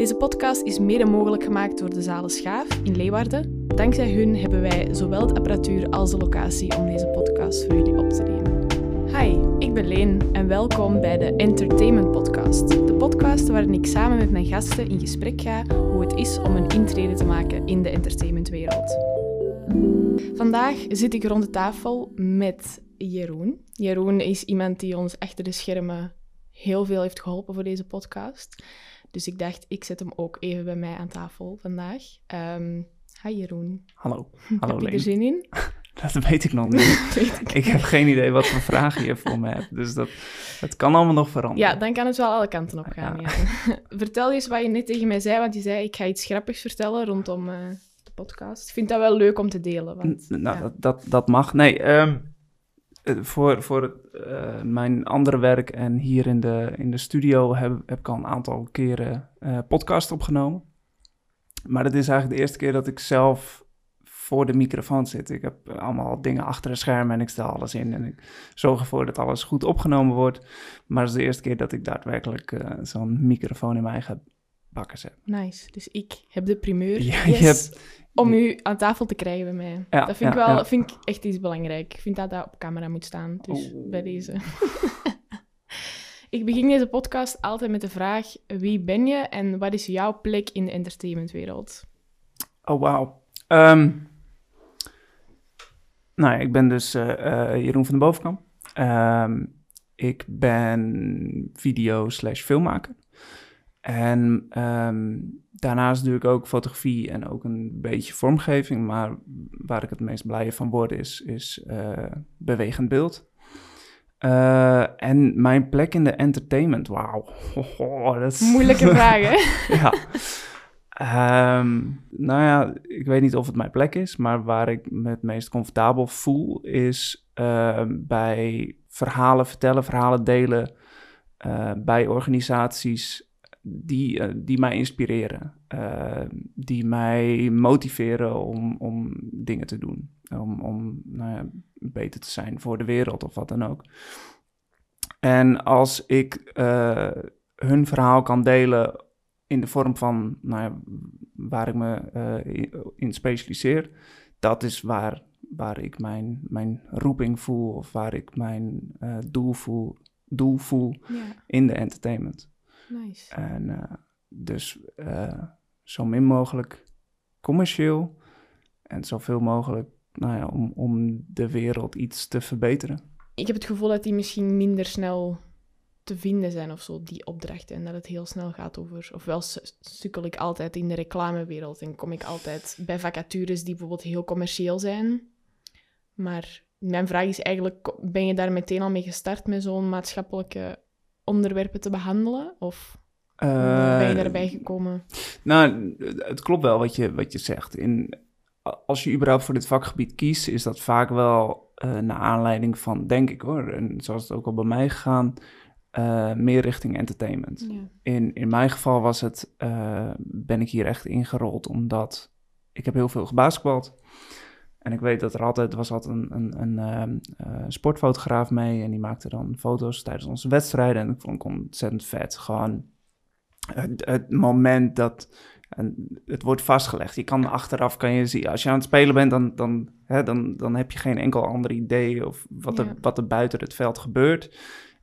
Deze podcast is mede mogelijk gemaakt door de Zalen Schaaf in Leeuwarden. Dankzij hun hebben wij zowel de apparatuur als de locatie om deze podcast voor jullie op te nemen. Hi, ik ben Leen en welkom bij de Entertainment Podcast. De podcast waarin ik samen met mijn gasten in gesprek ga hoe het is om een intrede te maken in de entertainmentwereld. Vandaag zit ik rond de tafel met Jeroen. Jeroen is iemand die ons achter de schermen heel veel heeft geholpen voor deze podcast. Dus ik dacht, ik zet hem ook even bij mij aan tafel vandaag. Um, hi Jeroen. Hallo. Hallo Heb je er zin in? Dat weet ik nog niet. ik. ik heb geen idee wat voor vragen je voor me hebt. Dus dat, het kan allemaal nog veranderen. Ja, dan kan het wel alle kanten op gaan. Ja. Vertel eens wat je net tegen mij zei, want je zei ik ga iets grappigs vertellen rondom uh, de podcast. Ik vind dat wel leuk om te delen. Want, nou, ja. dat, dat, dat mag. Nee, um, voor, voor uh, mijn andere werk en hier in de, in de studio heb, heb ik al een aantal keren uh, podcast opgenomen. Maar het is eigenlijk de eerste keer dat ik zelf voor de microfoon zit. Ik heb allemaal dingen achter het scherm en ik stel alles in en ik zorg ervoor dat alles goed opgenomen wordt. Maar het is de eerste keer dat ik daadwerkelijk uh, zo'n microfoon in mijn eigen bakkers heb. Nice. Dus ik heb de primeur. Ja, yes. je hebt, om u aan tafel te krijgen bij mij. Ja, dat vind, ja, ik wel, vind ik echt iets belangrijk. Ik vind dat dat op camera moet staan. Dus oh. bij deze. ik begin deze podcast altijd met de vraag: wie ben je en wat is jouw plek in de entertainmentwereld? Oh, wauw. Um, nou ik ben dus uh, uh, Jeroen van den Bovenkamp. Um, ik ben video slash filmmaker. En um, daarnaast doe ik ook fotografie en ook een beetje vormgeving. Maar waar ik het meest blij van word is, is uh, bewegend beeld. Uh, en mijn plek in de entertainment, wauw. Oh, dat is... Moeilijke vraag, hè? ja. Um, nou ja, ik weet niet of het mijn plek is, maar waar ik me het meest comfortabel voel is uh, bij verhalen vertellen, verhalen delen uh, bij organisaties die, uh, die mij inspireren, uh, die mij motiveren om, om dingen te doen, om, om nou ja, beter te zijn voor de wereld of wat dan ook. En als ik uh, hun verhaal kan delen in de vorm van nou ja, waar ik me in, in specialiseer, dat is waar, waar ik mijn, mijn roeping voel of waar ik mijn doel voel, doel voel ja. in de entertainment. Nice. En uh, dus uh, zo min mogelijk commercieel en zoveel mogelijk nou ja, om, om de wereld iets te verbeteren. Ik heb het gevoel dat die misschien minder snel te vinden zijn of zo, die opdrachten. En dat het heel snel gaat over... Ofwel stukkel ik altijd in de reclamewereld en kom ik altijd bij vacatures die bijvoorbeeld heel commercieel zijn. Maar mijn vraag is eigenlijk, ben je daar meteen al mee gestart met zo'n maatschappelijke onderwerpen te behandelen? Of uh, ben je daarbij gekomen? Nou, het klopt wel wat je, wat je zegt. In, als je überhaupt voor dit vakgebied kiest, is dat vaak wel uh, naar aanleiding van, denk ik hoor, en zoals het ook al bij mij gegaan, uh, meer richting entertainment. Ja. In, in mijn geval was het, ben ik hier echt ingerold omdat ik heb heel veel gebasketbald. En ik weet dat er altijd was altijd een, een, een uh, sportfotograaf mee. En die maakte dan foto's tijdens onze wedstrijden. En ik vond het ontzettend vet. Gewoon het, het moment dat en het wordt vastgelegd. Je kan achteraf kan je zien, als je aan het spelen bent, dan, dan, hè, dan, dan heb je geen enkel ander idee of wat, ja. er, wat er buiten het veld gebeurt.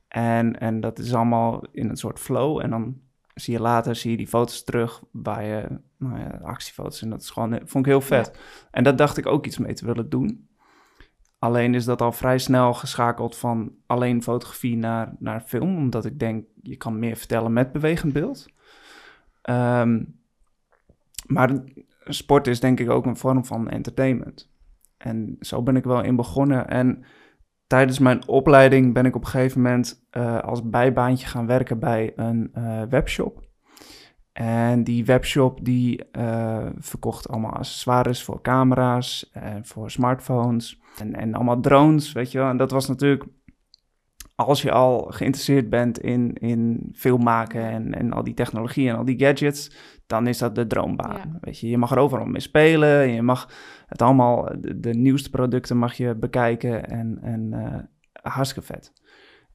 En, en dat is allemaal in een soort flow. En dan zie je later zie je die foto's terug waar je nou ja, actiefoto's en dat is gewoon vond ik heel vet. Ja. En daar dacht ik ook iets mee te willen doen. Alleen is dat al vrij snel geschakeld van alleen fotografie naar, naar film, omdat ik denk je kan meer vertellen met bewegend beeld. Um, maar sport is denk ik ook een vorm van entertainment. En zo ben ik wel in begonnen. En tijdens mijn opleiding ben ik op een gegeven moment uh, als bijbaantje gaan werken bij een uh, webshop. En die webshop die uh, verkocht allemaal accessoires voor camera's en voor smartphones en, en allemaal drones, weet je wel. En dat was natuurlijk, als je al geïnteresseerd bent in, in film maken en, en al die technologie en al die gadgets, dan is dat de droombaan. Ja. Weet je, je mag er overal mee spelen, je mag het allemaal, de, de nieuwste producten mag je bekijken en, en uh, hartstikke vet.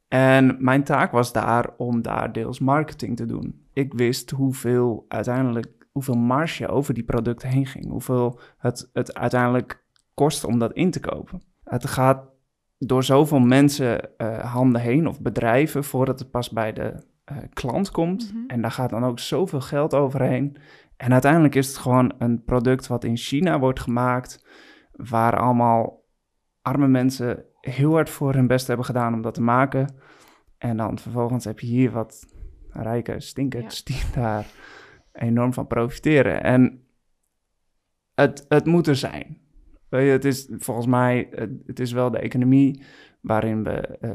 En mijn taak was daar om daar deels marketing te doen. ik wist hoeveel uiteindelijk, hoeveel marge over die producten heen ging. Hoeveel het, het uiteindelijk kost om dat in te kopen. Het gaat door zoveel mensen eh, handen heen of bedrijven voordat het pas bij de uh, klant komt. Mhm. En daar gaat dan ook zoveel geld overheen. En uiteindelijk is het gewoon een product wat in China wordt gemaakt, waar allemaal arme mensen heel hard voor hun best hebben gedaan om dat te maken. En dan vervolgens heb je hier wat rijke stinkers die daar enorm van profiteren. En het, het moet er zijn. Weet je, het is volgens mij, het, het is wel de economie waarin we eh,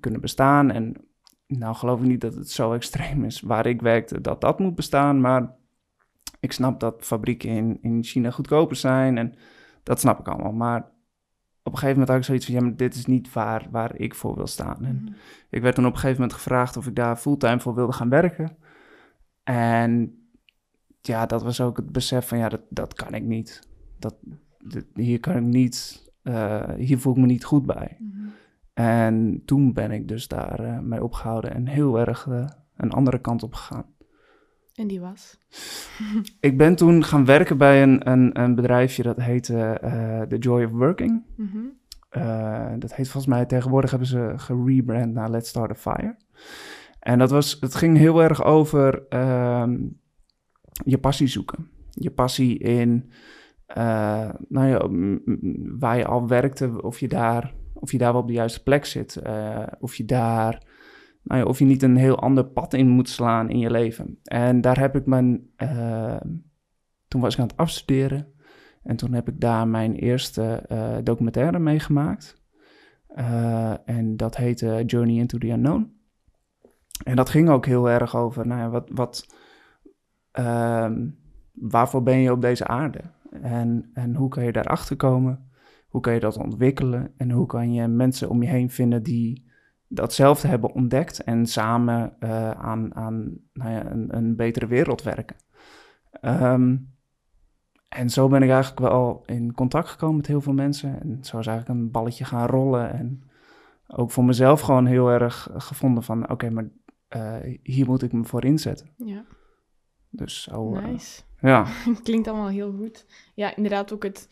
kunnen bestaan. En nou geloof ik niet dat het zo extreem is waar ik werkte, dat dat moet bestaan. Maar ik snap dat fabrieken in, in China goedkoper zijn en dat snap ik allemaal. Maar op een gegeven moment had ik zoiets van, ja, maar dit is niet waar, waar ik voor wil staan. En Mhm. ik werd toen op een gegeven moment gevraagd of ik daar fulltime voor wilde gaan werken. En ja, dat was ook het besef van, ja, dat, dat kan ik niet. Dat, dit- hier kan ik niet, eh, hier voel ik me niet goed bij. Mhm. En toen ben ik dus daar eh, mee opgehouden en heel erg eh, een andere kant op gegaan. En die was? Ik ben toen gaan werken bij een, een, een bedrijfje dat heette eh The Joy of Working. Mhm. Dat heet volgens mij, tegenwoordig hebben ze gerebrand naar Let's Start a Fire. En dat was, het ging heel erg over ehm, je passie zoeken. Je passie in, nou ja, waar je al werkte, of je daar, of je daar wel op de juiste plek zit. eh, of je daar, nou ja, of je niet een heel ander pad in moet slaan in je leven. En daar heb ik mijn, eh, toen was ik aan het afstuderen. En toen heb ik daar mijn eerste eh, documentaire meegemaakt. Eh, en dat heette Journey into the Unknown. En dat ging ook heel erg over, nou ja, wat, wat, ehm, waarvoor ben je op deze aarde? En, en hoe kan je daarachter komen? Hoe kan je dat ontwikkelen? En hoe kan je mensen om je heen vinden die datzelfde hebben ontdekt en samen eh, aan, aan nou ja, een, een betere wereld werken? Ehm, en zo ben ik eigenlijk wel in contact gekomen met heel veel mensen. En zo is eigenlijk een balletje gaan rollen. En ook voor mezelf gewoon heel erg gevonden van... oké, maar eh, hier moet ik me voor inzetten. Ja, Dus zo, eh, nice. ja. Klinkt allemaal heel goed. Ja, inderdaad ook het,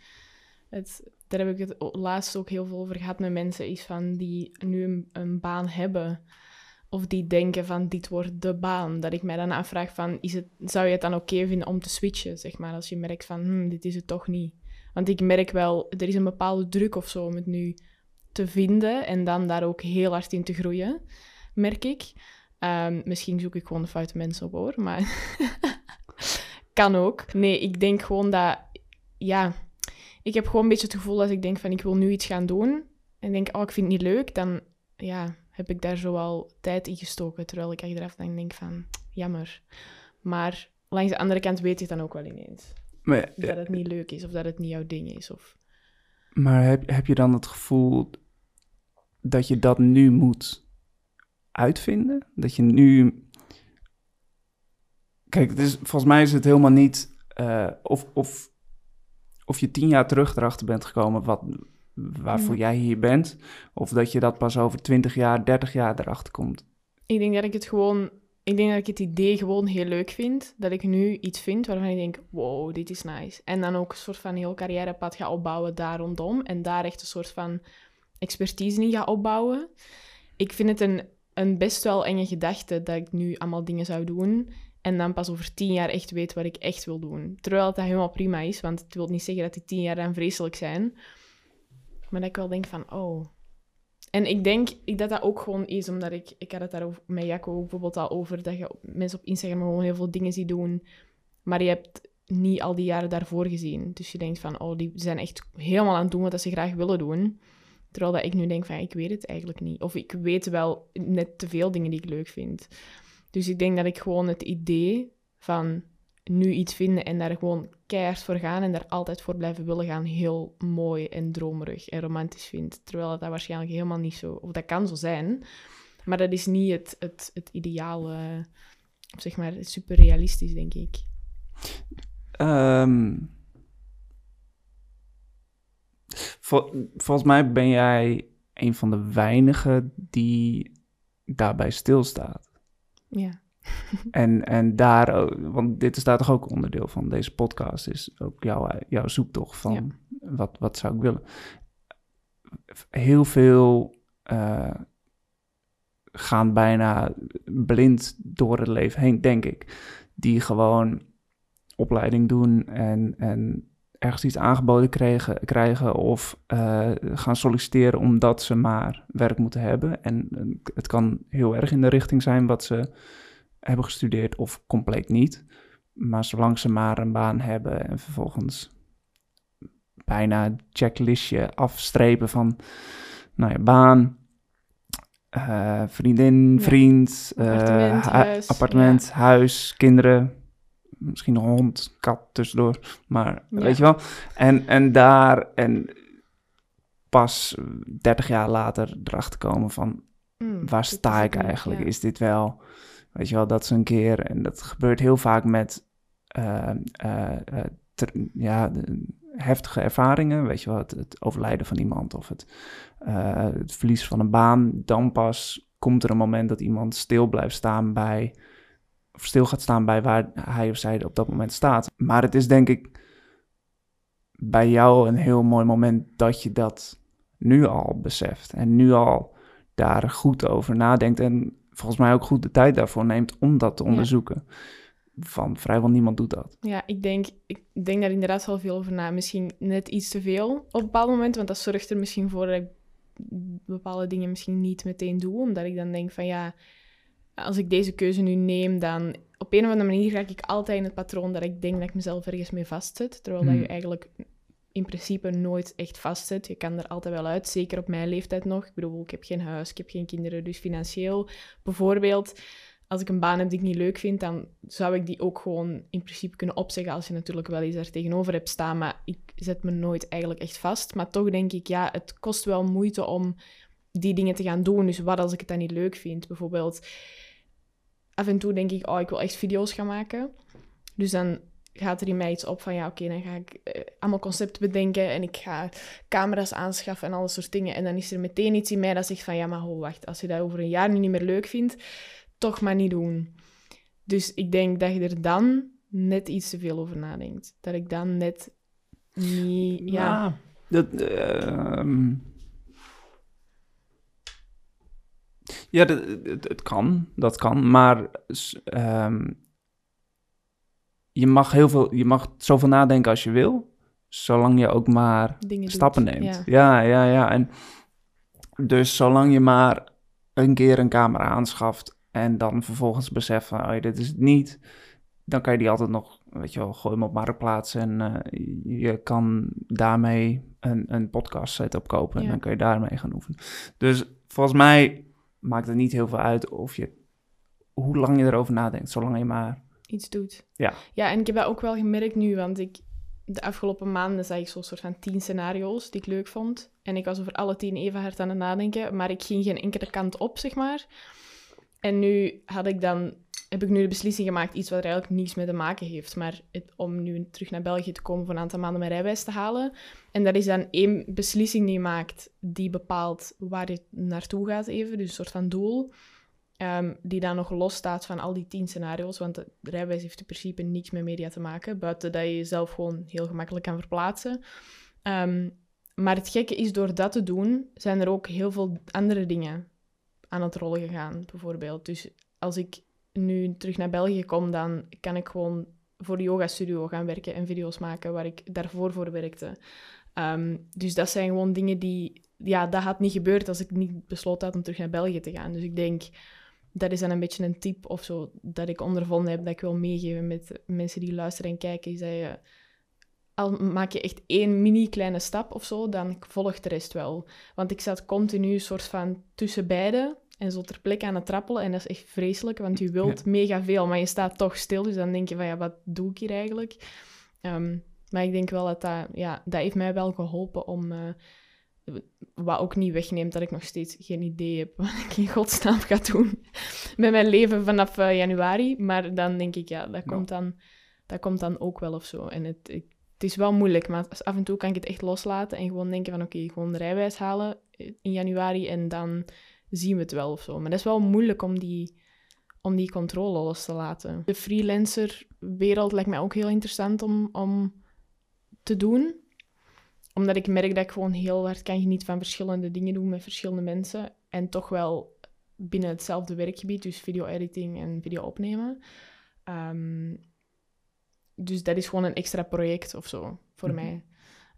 het... Daar heb ik het laatst ook heel veel over gehad met mensen, is van die nu een, baan hebben. Of die denken van, dit wordt de baan. Dat ik mij dan afvraag van, is het, zou je het dan oké vinden om te switchen, zeg maar. Als je merkt van, hm, dit is het toch niet. Want ik merk wel, er is een bepaalde druk of zo om het nu te vinden. En dan daar ook heel hard in te groeien, merk ik. Ehm, misschien zoek ik gewoon de foute mensen op hoor, maar kan ook. Nee, ik denk gewoon dat, ja, ik heb gewoon een beetje het gevoel als ik denk van ik wil nu iets gaan doen en denk, oh, ik vind het niet leuk, dan ja, heb ik daar zo al tijd in gestoken. Terwijl ik achteraf dan denk van, jammer. Maar langs de andere kant weet je het dan ook wel ineens. Maar, Dat het niet leuk is of dat het niet jouw ding is. Of... maar heb, heb je dan het gevoel dat je dat nu moet uitvinden? Dat je nu... Kijk, het is, volgens mij is het helemaal niet... eh, of, of, of je tien jaar terug erachter bent gekomen wat, waarvoor jij hier bent. Of dat je dat pas over 20 jaar, 30 jaar erachter komt. Ik denk dat ik het gewoon... Ik denk dat ik het idee gewoon heel leuk vind. Dat ik nu iets vind waarvan ik denk, wow, dit is nice. En dan ook een soort van heel carrièrepad ga opbouwen daar rondom. En daar echt een soort van expertise in ga opbouwen. Ik vind het een, een best wel enge gedachte dat ik nu allemaal dingen zou doen. En dan pas over tien jaar echt weet wat ik echt wil doen. Terwijl dat helemaal prima is, want het wil niet zeggen dat die tien jaar dan vreselijk zijn. Maar dat ik wel denk van, oh, en ik denk dat dat ook gewoon is, omdat ik... Ik had het daar met Jacco bijvoorbeeld al over, dat je mensen op Instagram gewoon heel veel dingen ziet doen, maar je hebt niet al die jaren daarvoor gezien. Dus je denkt van, oh, die zijn echt helemaal aan het doen wat ze graag willen doen. Terwijl dat ik nu denk van, ik weet het eigenlijk niet. Of ik weet wel net te veel dingen die ik leuk vind. Dus ik denk dat ik gewoon het idee van nu iets vinden en daar gewoon keihard voor gaan en daar altijd voor blijven willen gaan, heel mooi en dromerig en romantisch vind. Terwijl dat, waarschijnlijk helemaal niet zo... Of dat kan zo zijn, maar dat is niet het, het, het ideale... Zeg maar, super realistisch, denk ik. Ehm, vol- volgens mij ben jij een van de weinigen die daarbij stilstaat. Ja. en, en daar, ook- want dit is daar toch ook onderdeel van deze podcast, is ook jouw, jouw zoektocht van Ja. wat, wat zou ik willen. Heel veel eh, gaan bijna blind door het leven heen, denk ik. Die gewoon opleiding doen en, en ergens iets aangeboden krijgen, krijgen of eh, gaan solliciteren omdat ze maar werk moeten hebben. En eh, het kan heel erg in de richting zijn wat ze hebben gestudeerd of compleet niet. Maar zolang ze maar een baan hebben en vervolgens bijna een checklistje afstrepen van nou ja, baan, eh, vriendin, vriend, Appartement, hu- huis, appartement, huis, kinderen, misschien een hond, kat tussendoor, maar Ja. weet je wel. En, en daar, en pas 30 jaar later erachter komen van Mm, waar sta ik eigenlijk? ja. Is dit wel, weet je wel, dat is een keer, en dat gebeurt heel vaak met, eh, eh, eh, ter- ja, heftige ervaringen, weet je wel, het, het overlijden van iemand of het, het verlies van een baan. Dan pas komt er een moment dat iemand stil blijft staan bij, of stil gaat staan bij waar hij of zij op dat moment staat. Maar het is denk ik bij jou een heel mooi moment dat je dat nu al beseft en nu al daar goed over nadenkt en volgens mij ook goed de tijd daarvoor neemt om dat te Ja. onderzoeken. Van vrijwel niemand doet dat. Ja, ik denk, ik denk daar inderdaad wel veel over na. Misschien net iets te veel op een bepaald moment, want dat zorgt er misschien voor dat ik bepaalde dingen misschien niet meteen doe, omdat ik dan denk van ja, als ik deze keuze nu neem, dan op een of andere manier raak ik altijd in het patroon dat ik denk dat ik mezelf ergens mee vastzet, terwijl dat Hmm. je eigenlijk in principe nooit echt vastzet. Je kan er altijd wel uit, zeker op mijn leeftijd nog. Ik bedoel, ik heb geen huis, ik heb geen kinderen, dus financieel bijvoorbeeld als ik een baan heb die ik niet leuk vind, dan zou ik die ook gewoon in principe kunnen opzeggen als je natuurlijk wel iets daar tegenover hebt staan. Maar ik zet me nooit eigenlijk echt vast. Maar toch denk ik, ja, het kost wel moeite om die dingen te gaan doen. Dus wat als ik het dan niet leuk vind? Bijvoorbeeld, af en toe denk ik, oh, ik wil echt video's gaan maken. Dus dan gaat er in mij iets op van, ja, oké, dan ga ik eh, allemaal concepten bedenken en ik ga camera's aanschaffen en alle soort dingen. En dan is er meteen iets in mij dat zegt van, ja, maar ho, wacht, als je dat over een jaar nu niet meer leuk vindt, toch maar niet doen. Dus ik denk dat je er dan net iets te veel over nadenkt. Dat ik dan net niet... Ja, dat, ehm, ja, dat, het, kan, dat kan, maar ehm, je mag heel veel, je mag zoveel nadenken als je wil, zolang je ook maar dingen doet. stappen neemt. Ja. Ja, ja, ja. En dus zolang je maar een keer een camera aanschaft en dan vervolgens beseft van, oh, dit is het niet, dan kan je die altijd nog, weet je wel, gooi hem op Marktplaats en eh, je kan daarmee een, een podcast setup kopen en Ja. dan kan je daarmee gaan oefenen. Dus volgens mij maakt het niet heel veel uit of je, hoe lang je erover nadenkt, zolang je maar... Iets doet. Ja. Ja, en ik heb dat ook wel gemerkt nu, want ik... De afgelopen maanden zag ik zo'n soort van tien scenario's die ik leuk vond. En ik was over alle tien even hard aan het nadenken, maar ik ging geen enkele kant op, zeg maar. En nu had ik dan, heb ik nu de beslissing gemaakt, iets wat eigenlijk niets mee te maken heeft, maar het, om nu terug naar België te komen voor een aantal maanden mijn rijbewijs te halen. En dat is dan één beslissing die je maakt, die bepaalt waar je naartoe gaat even, dus een soort van doel. ehm, die dan nog los staat van al die tien scenario's, want de rijbewijs heeft in principe niks met media te maken, buiten dat je jezelf gewoon heel gemakkelijk kan verplaatsen. Ehm, maar het gekke is, door dat te doen, zijn er ook heel veel andere dingen aan het rollen gegaan, bijvoorbeeld. Dus als ik nu terug naar België kom, dan kan ik gewoon voor de yoga studio gaan werken en video's maken waar ik daarvoor voor werkte. Ehm, dus dat zijn gewoon dingen die... Ja, dat had niet gebeurd als ik niet besloten had om terug naar België te gaan. Dus ik denk, dat is dan een beetje een tip of zo dat ik ondervonden heb dat ik wil meegeven met mensen die luisteren en kijken. Is dat je, al maak je echt één mini kleine stap of zo, dan volgt de rest wel. Want ik zat continu soort van tussen beiden en zo ter plekke aan het trappelen. En dat is echt vreselijk, want je wilt mega veel, maar je staat toch stil. Dus dan denk je van, ja, wat doe ik hier eigenlijk? Ehm, maar ik denk wel dat dat, ja, dat heeft mij wel geholpen om... eh, wat ook niet wegneemt dat ik nog steeds geen idee heb wat ik in godsnaam ga doen met mijn leven vanaf eh, januari. Maar dan denk ik, ja, dat. Komt dan, dat komt dan ook wel of zo. En het, ik, het is wel moeilijk, maar af en toe kan ik het echt loslaten en gewoon denken van, oké, gewoon de rijbewijs halen in januari en dan zien we het wel of zo. Maar dat is wel moeilijk om die, om die controle los te laten. De freelancer-wereld lijkt mij ook heel interessant om, om te doen. Omdat ik merk dat ik gewoon heel hard kan genieten van verschillende dingen doen met verschillende mensen. En toch wel binnen hetzelfde werkgebied, dus video-editing en video opnemen. Ehm, dus dat is gewoon een extra project of zo voor Mhm. mij.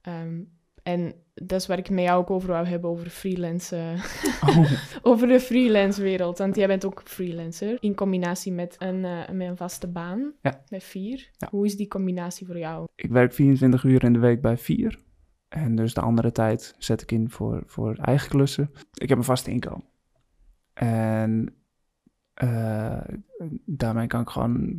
Ehm, en dat is waar ik met jou ook over wou hebben, over freelance, eh, Oh, over de freelance wereld. Want jij bent ook freelancer, in combinatie met een, eh, met een vaste baan, Ja. met vier. Ja. Hoe is die combinatie voor jou? ik werk 24 uur in de week bij vier. En dus de andere tijd zet ik in voor, voor eigen klussen. Ik heb een vast inkomen. En eh, daarmee kan ik gewoon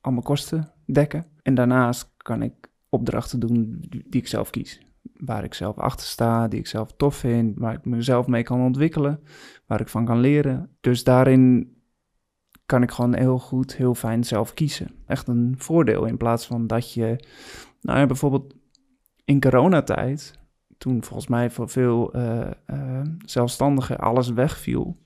al mijn kosten dekken. En daarnaast kan ik opdrachten doen die ik zelf kies. Waar ik zelf achter sta, die ik zelf tof vind, waar ik mezelf mee kan ontwikkelen, waar ik van kan leren. Dus daarin kan ik gewoon heel goed, heel fijn zelf kiezen. Echt een voordeel in plaats van dat je, nou ja, bijvoorbeeld in coronatijd, toen volgens mij voor veel eh, eh, zelfstandigen alles wegviel.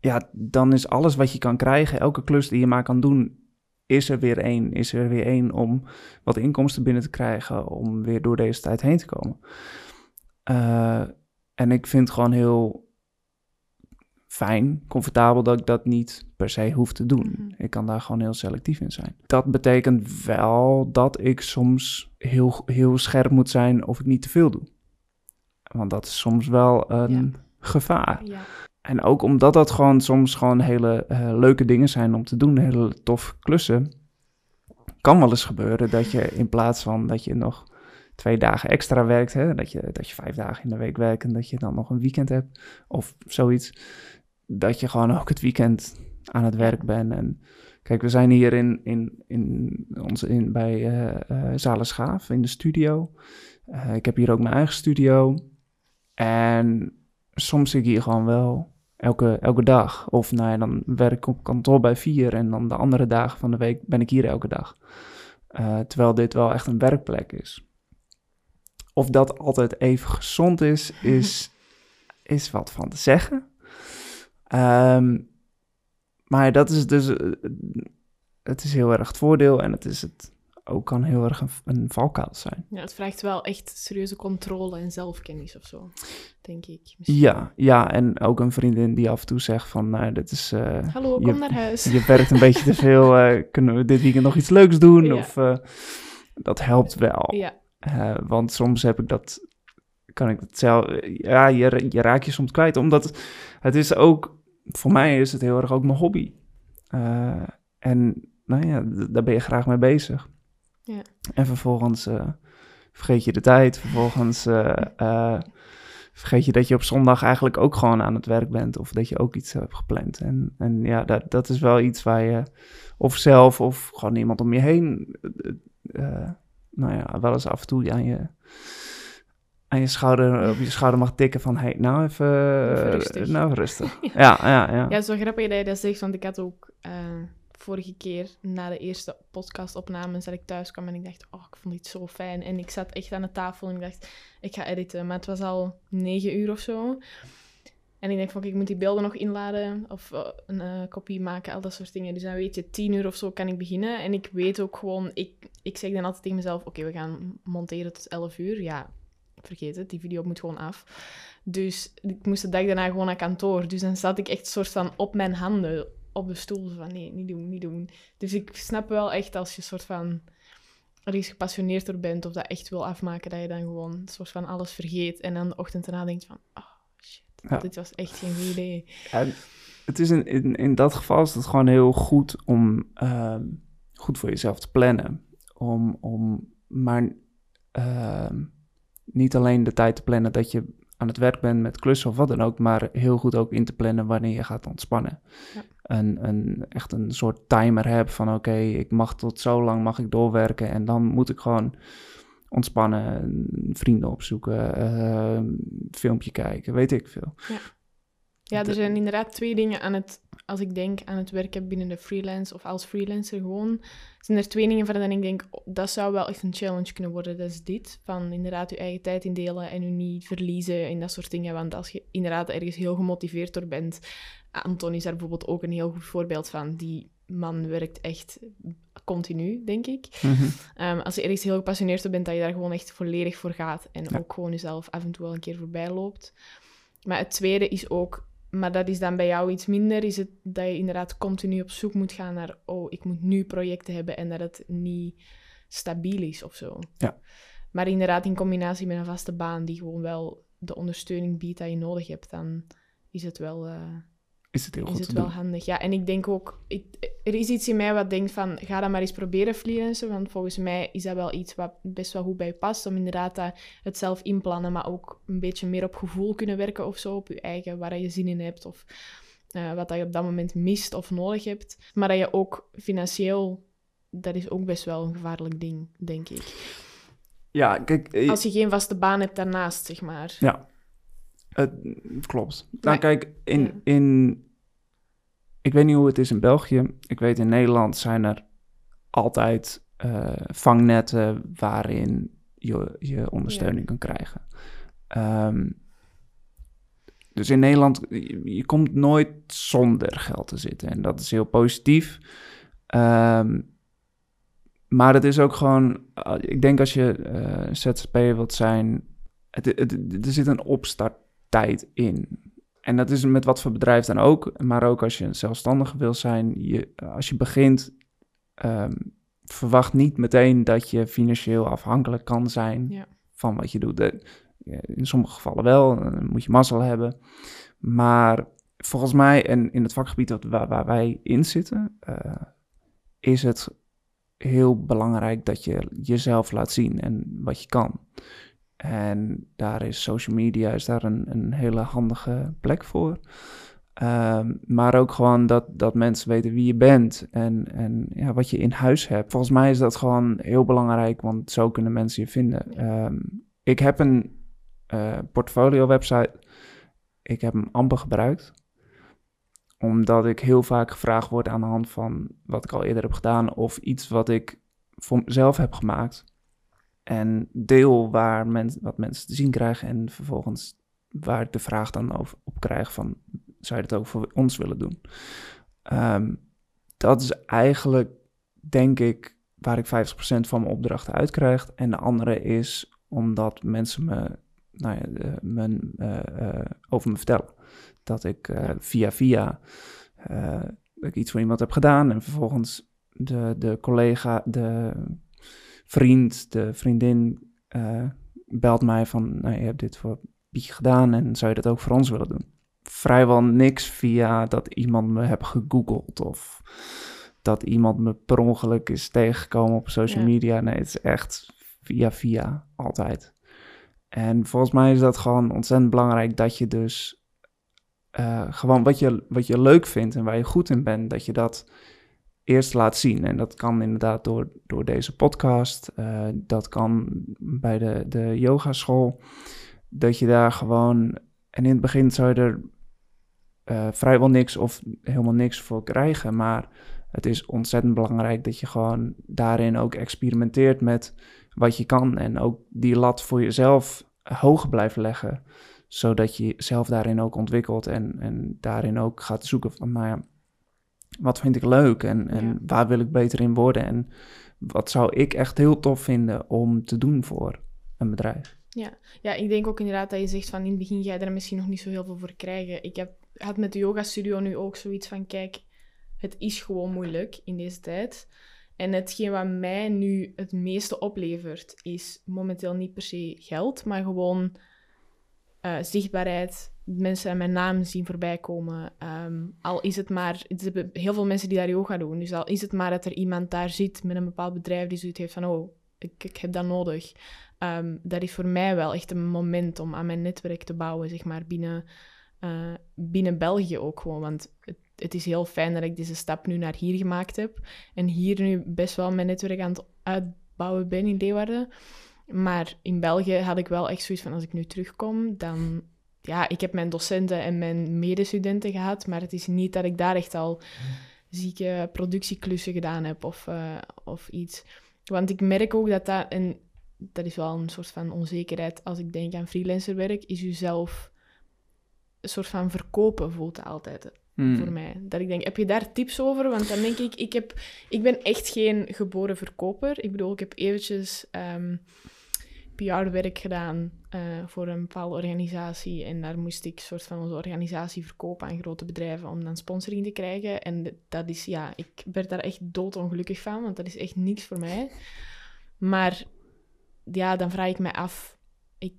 Ja, dan is alles wat je kan krijgen, elke klus die je maar kan doen, is er weer één. Is er weer één om wat inkomsten binnen te krijgen, om weer door deze tijd heen te komen. Eh, en ik vind het gewoon heel fijn, comfortabel dat ik dat niet per se hoef te doen. Mhm. Ik kan daar gewoon heel selectief in zijn. Dat betekent wel dat ik soms heel, heel scherp moet zijn of ik niet te veel doe. Want dat is soms wel een gevaar. Ja. En ook omdat dat gewoon soms gewoon hele eh, leuke dingen zijn om te doen, hele tof klussen. Kan wel eens gebeuren dat je in plaats van dat je nog twee dagen extra werkt, hè, dat, je, dat je vijf dagen in de week werkt en dat je dan nog een weekend hebt of zoiets, dat je gewoon ook het weekend aan het werk bent. En kijk, we zijn hier in, in, in onze, in, bij eh eh, Zalen in de studio. Ik heb hier ook mijn eigen studio. En soms zit ik hier gewoon wel elke, elke dag. Of nou ja, dan werk ik op kantoor bij vier en dan de andere dagen van de week ben ik hier elke dag. Eh, terwijl dit wel echt een werkplek is. Of dat altijd even gezond is, is, is wat van te zeggen. Ehm, maar dat is dus, eh, het is heel erg het voordeel en het is het ook kan heel erg een, een valkuil zijn. ja, het vraagt wel echt serieuze controle en zelfkennis of zo, denk ik. Misschien. Ja, ja, en ook een vriendin die af en toe zegt van, nou, dit is, eh, Hallo, je- kom naar huis. je werkt een beetje te veel, eh, kunnen we dit weekend nog iets leuks doen? Ja. Of eh, dat helpt wel. Ja, want soms heb ik dat, kan ik het zelf, ja, je, je raakt je soms kwijt. Omdat het is ook, voor mij is het heel erg ook mijn hobby. En nou ja, daar ben je graag mee bezig. Ja. En vervolgens eh, vergeet je de tijd. Vervolgens eh, eh, vergeet je dat je op zondag eigenlijk ook gewoon aan het werk bent. Of dat je ook iets hebt gepland. En, en ja, dat, dat is wel iets waar je of zelf of gewoon iemand om je heen... nou ja, wel eens af en toe aan je, aan je schouder, op je schouder mag tikken van... Hey, nou even, Even rustig. nou even rustig. Ja. Ja, ja, ja. ja, wel grappig dat je dat zegt, want ik had ook vorige keer na de eerste podcastopnames dat ik thuis kwam en ik dacht, oh, ik vond dit zo fijn. En ik zat echt aan de tafel en ik dacht, ik ga editen. Maar het was al negen uur of zo. En ik denk van, ik moet die beelden nog inladen of eh, een eh, kopie maken, al dat soort dingen. Dus dan weet je, tien uur of zo kan ik beginnen. En ik weet ook gewoon, ik, ik zeg dan altijd tegen mezelf, oké, we gaan monteren tot elf uur. Ja, vergeet het, die video moet gewoon af. Dus ik moest de dag daarna gewoon naar kantoor. Dus dan zat ik echt soort van op mijn handen op de stoel. Van, nee, niet doen, niet doen. Dus ik snap wel echt als je soort van ergens gepassioneerd door bent of dat echt wil afmaken, dat je dan gewoon soort van alles vergeet. En dan de ochtend erna denkt van, oh shit, Ja. dit was echt geen goed idee. Ja, het is in, in, in dat geval is het gewoon heel goed om ehm, goed voor jezelf te plannen. Om, om maar ehm, niet alleen de tijd te plannen dat je aan het werk bent met klussen of wat dan ook, maar heel goed ook in te plannen wanneer je gaat ontspannen. Ja. Een, een, echt een soort timer heb van oké, ik mag tot zo lang mag ik doorwerken en dan moet ik gewoon ontspannen, vrienden opzoeken, ehm, filmpje kijken, weet ik veel. Ja, er De- zijn inderdaad twee dingen aan het, als ik denk aan het werken binnen de freelance of als freelancer gewoon, zijn er twee dingen waarvan ik denk, oh, dat zou wel echt een challenge kunnen worden. Dat is dit, van inderdaad je eigen tijd indelen en je niet verliezen en dat soort dingen. Want als je inderdaad ergens heel gemotiveerd door bent, Anton is daar bijvoorbeeld ook een heel goed voorbeeld van. Die man werkt echt continu, denk ik. Mhm. Ehm, als je ergens heel gepassioneerd op bent, dat je daar gewoon echt volledig voor gaat. En ook gewoon jezelf af en toe wel een keer voorbij loopt. Maar het tweede is ook, maar dat is dan bij jou iets minder, is het dat je inderdaad continu op zoek moet gaan naar, oh, ik moet nu projecten hebben en dat het niet stabiel is of zo. Ja. Maar inderdaad, in combinatie met een vaste baan die gewoon wel de ondersteuning biedt dat je nodig hebt, dan is het wel, eh, Is het heel is goed het te wel doen. handig. Ja, en ik denk ook, ik, er is iets in mij wat denkt van, ga dat maar eens proberen freelancen, want volgens mij is dat wel iets wat best wel goed bij je past, om inderdaad dat, het zelf inplannen, maar ook een beetje meer op gevoel kunnen werken of zo, op je eigen, waar je zin in hebt, of eh, wat dat je op dat moment mist of nodig hebt. Maar dat je ook financieel, dat is ook best wel een gevaarlijk ding, denk ik. Ja, kijk, eh, Als je geen vaste baan hebt daarnaast, zeg maar. Ja, het klopt. Nou, Maar- kijk, in, ja. in. Ik weet niet hoe het is in België. Ik weet in Nederland zijn er altijd eh, vangnetten waarin je, je ondersteuning kan krijgen. Ehm, dus in Nederland, je, je komt nooit zonder geld te zitten. En dat is heel positief. Ehm, maar het is ook gewoon, eh, ik denk als je eh ZZP'er wilt zijn, het, het- er zit een opstarttijd in. En dat is met wat voor bedrijf dan ook. Maar ook als je een zelfstandige wil zijn, je, als je begint, ehm, verwacht niet meteen dat je financieel afhankelijk kan zijn Ja. van wat je doet. De- in sommige gevallen wel, dan moet je mazzel hebben. Maar volgens mij, en in het vakgebied dat, waar, waar wij in zitten, eh, is het heel belangrijk dat je jezelf laat zien en wat je kan. En daar is social media is daar een, een hele handige plek voor. Ehm, maar ook gewoon dat, dat mensen weten wie je bent en, en ja, wat je in huis hebt. Volgens mij is dat gewoon heel belangrijk, want zo kunnen mensen je vinden. Ehm, ik heb een eh, portfolio-website. Ik heb hem amper gebruikt omdat ik heel vaak gevraagd word aan de hand van wat ik al eerder heb gedaan of iets wat ik voor mezelf heb gemaakt. En deel waar men, wat mensen te zien krijgen en vervolgens waar ik de vraag dan over, op krijg van zou je dat ook voor ons willen doen? Ehm, dat is eigenlijk, denk ik, waar ik 50% van mijn opdrachten uitkrijg. En de andere is omdat mensen me, nou ja, men, eh, eh, over me vertellen. Dat ik eh, via via dat ik iets voor iemand heb gedaan en vervolgens de, de collega, de vriend, de vriendin eh, belt mij van, nou, je hebt dit voor Pietje gedaan en zou je dat ook voor ons willen doen? Vrijwel niks via dat iemand me heb gegoogeld of dat iemand me per ongeluk is tegengekomen op social Ja. media. Nee, het is echt via via, altijd. En volgens mij is dat gewoon ontzettend belangrijk dat je dus eh, gewoon wat je, wat je leuk vindt en waar je goed in bent, dat je dat eerst laat zien. En dat kan inderdaad door, door deze podcast, eh, dat kan bij de, de yogaschool, dat je daar gewoon, en in het begin zou je er eh, vrijwel niks of helemaal niks voor krijgen, maar het is ontzettend belangrijk dat je gewoon daarin ook experimenteert met wat je kan. En ook die lat voor jezelf hoog blijft leggen. Zodat je jezelf daarin ook ontwikkelt en, en daarin ook gaat zoeken. Van, nou ja, wat vind ik leuk en, en Ja. waar wil ik beter in worden en wat zou ik echt heel tof vinden om te doen voor een bedrijf. Ja, ik denk ook inderdaad dat je zegt van in het begin ga je er misschien nog niet zo heel veel voor krijgen. Ik heb, had met de yoga studio nu ook zoiets van, kijk, het is gewoon moeilijk in deze tijd. En hetgeen wat mij nu het meeste oplevert, is momenteel niet per se geld, maar gewoon eh, zichtbaarheid. Mensen mijn naam zien voorbij komen. Ehm, al is het maar, zijn heel veel mensen die daar yoga doen. Dus al is het maar dat er iemand daar zit met een bepaald bedrijf die zoiets heeft van, oh, ik, ik heb dat nodig. Ehm, dat is voor mij wel echt een moment om aan mijn netwerk te bouwen, zeg maar, binnen, eh, binnen België ook gewoon. Want het, het is heel fijn dat ik deze stap nu naar hier gemaakt heb. En hier nu best wel mijn netwerk aan het uitbouwen ben in Leeuwarden. Maar in België had ik wel echt zoiets van, als ik nu terugkom, dan... Ja, ik heb mijn docenten en mijn medestudenten gehad, maar het is niet dat ik daar echt al zieke productieklussen gedaan heb of, eh, of iets. Want ik merk ook dat dat, en dat is wel een soort van onzekerheid als ik denk aan freelancerwerk, is jezelf een soort van verkopen voelt dat altijd. Hmm. voor mij. Dat ik denk, heb je daar tips over? Want dan denk ik, ik, heb, ik ben echt geen geboren verkoper. Ik bedoel, ik heb eventjes ehm, PR-werk gedaan eh, voor een bepaalde organisatie. En daar moest ik soort van onze organisatie verkopen aan grote bedrijven om dan sponsoring te krijgen. En dat is, ja, ik werd daar echt doodongelukkig van, want dat is echt niks voor mij. Maar ja, dan vraag ik me af, ik,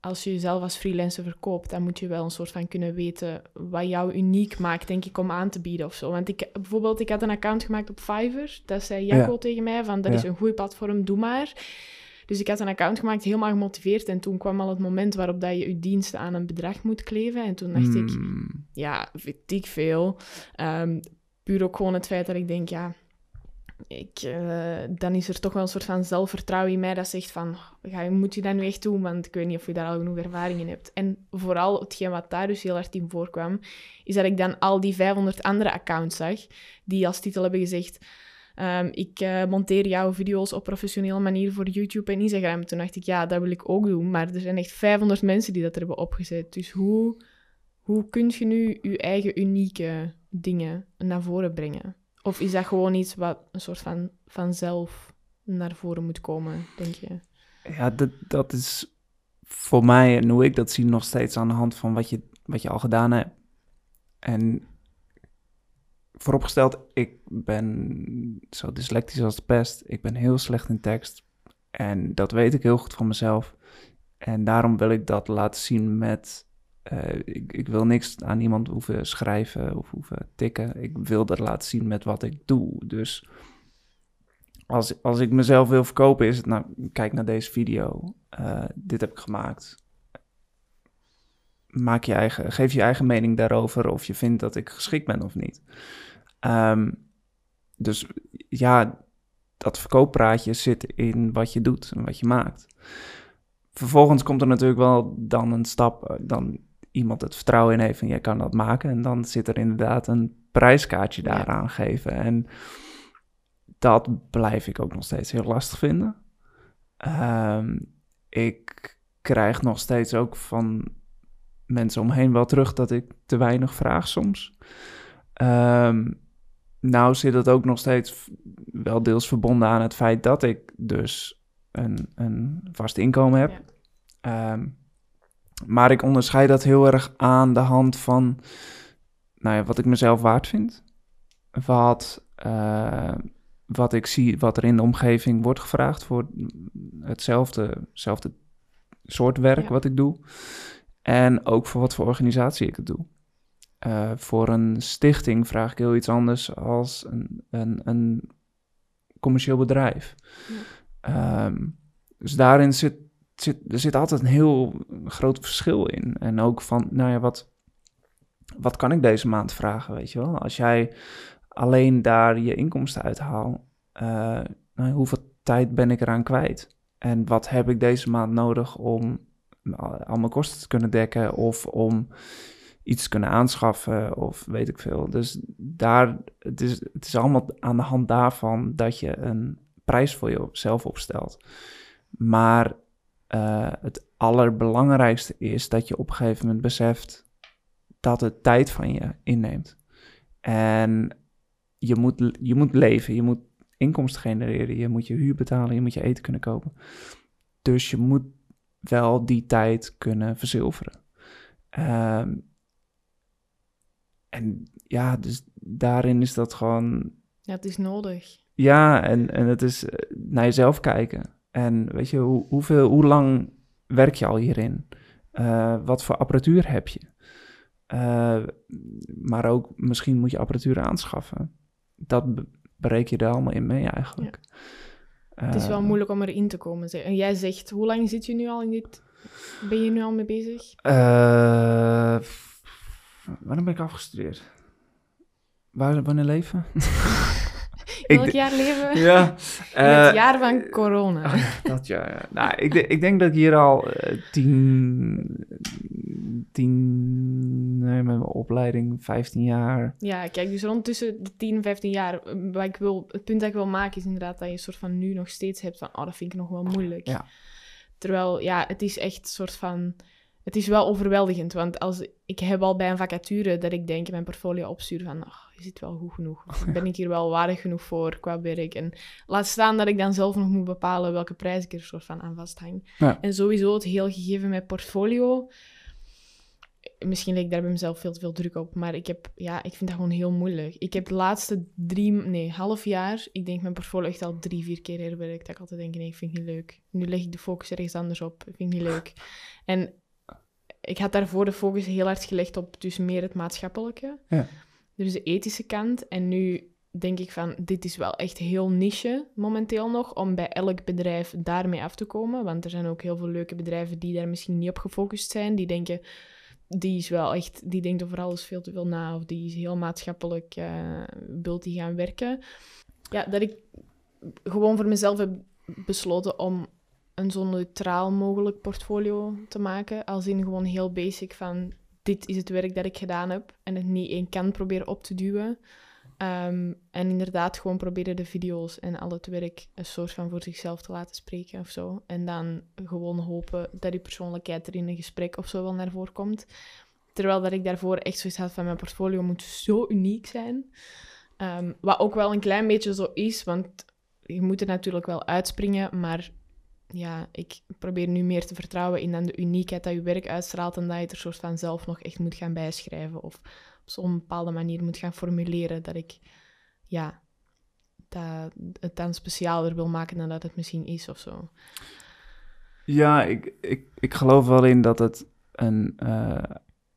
als je jezelf als freelancer verkoopt, dan moet je wel een soort van kunnen weten wat jou uniek maakt, denk ik, om aan te bieden of zo. Want ik, bijvoorbeeld, ik had een account gemaakt op Fiverr. Dat zei Jacco Ja. tegen mij, van dat Ja. is een goed platform, doe maar. Dus ik had een account gemaakt, helemaal gemotiveerd. En toen kwam al het moment waarop dat je je diensten aan een bedrag moet kleven. En toen dacht ik, Hmm. ja, weet ik veel. Ehm, puur ook gewoon het feit dat ik denk, ja, ik, eh, dan is er toch wel een soort van zelfvertrouwen in mij dat zegt van, ga, moet je dat nu echt doen? Want ik weet niet of je daar al genoeg ervaring in hebt. En vooral hetgeen wat daar dus heel hard in voorkwam, is dat ik dan al die 500 andere accounts zag, die als titel hebben gezegd, ehm, ik eh, monteer jouw video's op professionele manier voor YouTube en Instagram. Toen dacht ik, ja, dat wil ik ook doen. Maar er zijn echt 500 mensen die dat hebben opgezet. Dus hoe, hoe kun je nu je eigen unieke dingen naar voren brengen? Of is dat gewoon iets wat een soort van vanzelf naar voren moet komen, denk je? Ja, dat, dat is voor mij en hoe ik dat zie nog steeds aan de hand van wat je, wat je al gedaan hebt. En vooropgesteld, ik ben zo dyslectisch als de pest. Ik ben heel slecht in tekst. En dat weet ik heel goed van mezelf. En daarom wil ik dat laten zien met... eh, ik, wil niks aan iemand hoeven schrijven of hoeven tikken. Ik wil dat laten zien met wat ik doe. Dus als, als ik mezelf wil verkopen, is het nou, kijk naar deze video. Eh, dit heb ik gemaakt. Maak je eigen, geef je eigen mening daarover of je vindt dat ik geschikt ben of niet. Ehm, dus ja, dat verkooppraatje zit in wat je doet en wat je maakt. Vervolgens komt er natuurlijk wel dan een stap, eh, dan iemand het vertrouwen in heeft en jij kan dat maken. En dan zit er inderdaad een prijskaartje Ja. daaraan geven. En dat blijf ik ook nog steeds heel lastig vinden. Ehm, ik krijg nog steeds ook van mensen omheen wel terug dat ik te weinig vraag soms. Ehm, nou zit het ook nog steeds wel deels verbonden aan het feit dat ik dus een, een vast inkomen heb. Ja. Ehm, maar ik onderscheid dat heel erg aan de hand van nou ja, wat ik mezelf waard vind. Wat, eh, wat ik zie, wat er in de omgeving wordt gevraagd voor hetzelfde, hetzelfde soort werk Ja. wat ik doe. En ook voor wat voor organisatie ik het doe. Eh, voor een stichting vraag ik heel iets anders als een, een, een commercieel bedrijf. Ehm, dus daarin zit, zit, er zit altijd een heel groot verschil in. En ook van, nou ja, wat, wat kan ik deze maand vragen, weet je wel? Als jij alleen daar je inkomsten uithaalt, eh, nou, hoeveel tijd ben ik eraan kwijt? En wat heb ik deze maand nodig om al al mijn kosten te kunnen dekken of om iets kunnen aanschaffen of weet ik veel. Dus daar, het is, het is allemaal aan de hand daarvan dat je een prijs voor jezelf opstelt. Maar eh, het allerbelangrijkste is dat je op een gegeven moment beseft dat het tijd van je inneemt. En je moet, je moet leven, je moet inkomsten genereren, je moet je huur betalen, je moet je eten kunnen kopen. Dus je moet wel die tijd kunnen verzilveren. Ehm, en ja, dus daarin is dat gewoon Ja, het is nodig. ja, en, en het is eh, naar jezelf kijken. En weet je, hoe, hoeveel, hoe lang werk je al hierin? Eh, wat voor apparatuur heb je? Eh, maar ook misschien moet je apparatuur aanschaffen. Dat be- bereken je er allemaal in mee eigenlijk. Het is wel moeilijk om erin te komen. zeg. En jij zegt, hoe lang zit je nu al in dit? Ben je nu al mee bezig? Wanneer ben ik afgestudeerd? Waar, wanneer leven? Welk jaar leven we? Ja. In het eh, jaar van corona. Oh dat ja. ja. Nou, ik, ik denk dat ik hier al eh, tien, tien, nee, met mijn opleiding 15 jaar. Ja, kijk, dus rond tussen de 10 en 15 jaar. eh, Wat ik wil, het punt dat ik wil maken is inderdaad dat je een soort van nu nog steeds hebt van, oh, dat vind ik nog wel moeilijk. Ja. Terwijl, ja, het is echt een soort van... het is wel overweldigend, want als, ik heb al bij een vacature dat ik denk mijn portfolio opstuur van, oh, is het wel goed genoeg? Ben ik hier wel waardig genoeg voor qua werk? En laat staan dat ik dan zelf nog moet bepalen welke prijs ik er soort van aan vasthang. Ja. En sowieso het heel gegeven met portfolio. Misschien leek ik daar bij mezelf veel te veel druk op, maar ik, heb, ja, ik vind dat gewoon heel moeilijk. Ik heb de laatste drie, nee, half jaar, ik denk mijn portfolio echt al drie, vier keer herwerkt. Dat ik altijd denk, nee, ik vind het niet leuk. Nu leg ik de focus ergens anders op. Ik vind het niet leuk. En ik had daarvoor de focus heel hard gelegd op dus meer het maatschappelijke. Ja. Dus de ethische kant. En nu denk ik van, dit is wel echt heel niche momenteel nog, om bij elk bedrijf daarmee af te komen. Want er zijn ook heel veel leuke bedrijven die daar misschien niet op gefocust zijn. Die denken, die is wel echt, die denkt over alles veel te veel na. Of die is heel maatschappelijk, uh, die gaan werken. Ja, dat ik gewoon voor mezelf heb besloten om een zo neutraal mogelijk portfolio te maken. Als in gewoon heel basic van dit is het werk dat ik gedaan heb. En het niet één kant proberen op te duwen. Um, en inderdaad gewoon proberen de video's en al het werk een soort van voor zichzelf te laten spreken of zo. En dan gewoon hopen dat die persoonlijkheid er in een gesprek of zo wel naar voren komt. Terwijl dat ik daarvoor echt zoiets had van mijn portfolio moet zo uniek zijn. Um, wat ook wel een klein beetje zo is, want je moet er natuurlijk wel uitspringen, maar ja, ik probeer nu meer te vertrouwen in dan de uniekheid dat je werk uitstraalt en dat je er soort van zelf nog echt moet gaan bijschrijven of op zo'n bepaalde manier moet gaan formuleren dat ik ja, dat het dan specialer wil maken dan dat het misschien is of zo. Ja, ik, ik, ik geloof wel in dat het een, uh,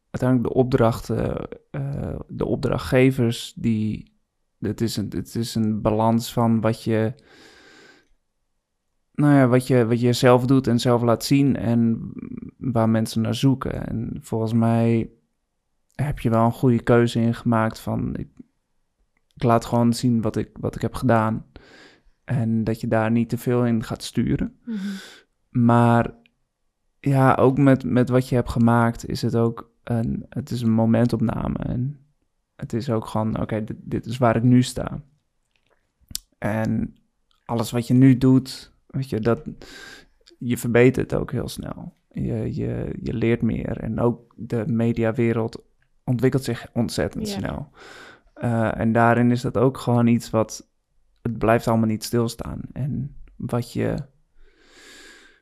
uiteindelijk de opdrachten, uh, de opdrachtgevers, die, het is, een, het is een balans van wat je nou ja, wat je, wat je zelf doet en zelf laat zien en waar mensen naar zoeken. En volgens mij heb je wel een goede keuze in gemaakt van ik, ik, laat gewoon zien wat ik, wat ik heb gedaan. En dat je daar niet te veel in gaat sturen. Mhm. Maar ja, ook met, met wat je hebt gemaakt is het ook een, het is een momentopname. En het is ook gewoon, oké, dit, dit is waar ik nu sta. En alles wat je nu doet, Weet je, dat, je verbetert ook heel snel. Je, je, je leert meer. En ook de mediawereld ontwikkelt zich ontzettend snel. Eh, en daarin is dat ook gewoon iets wat... Het blijft allemaal niet stilstaan. En wat je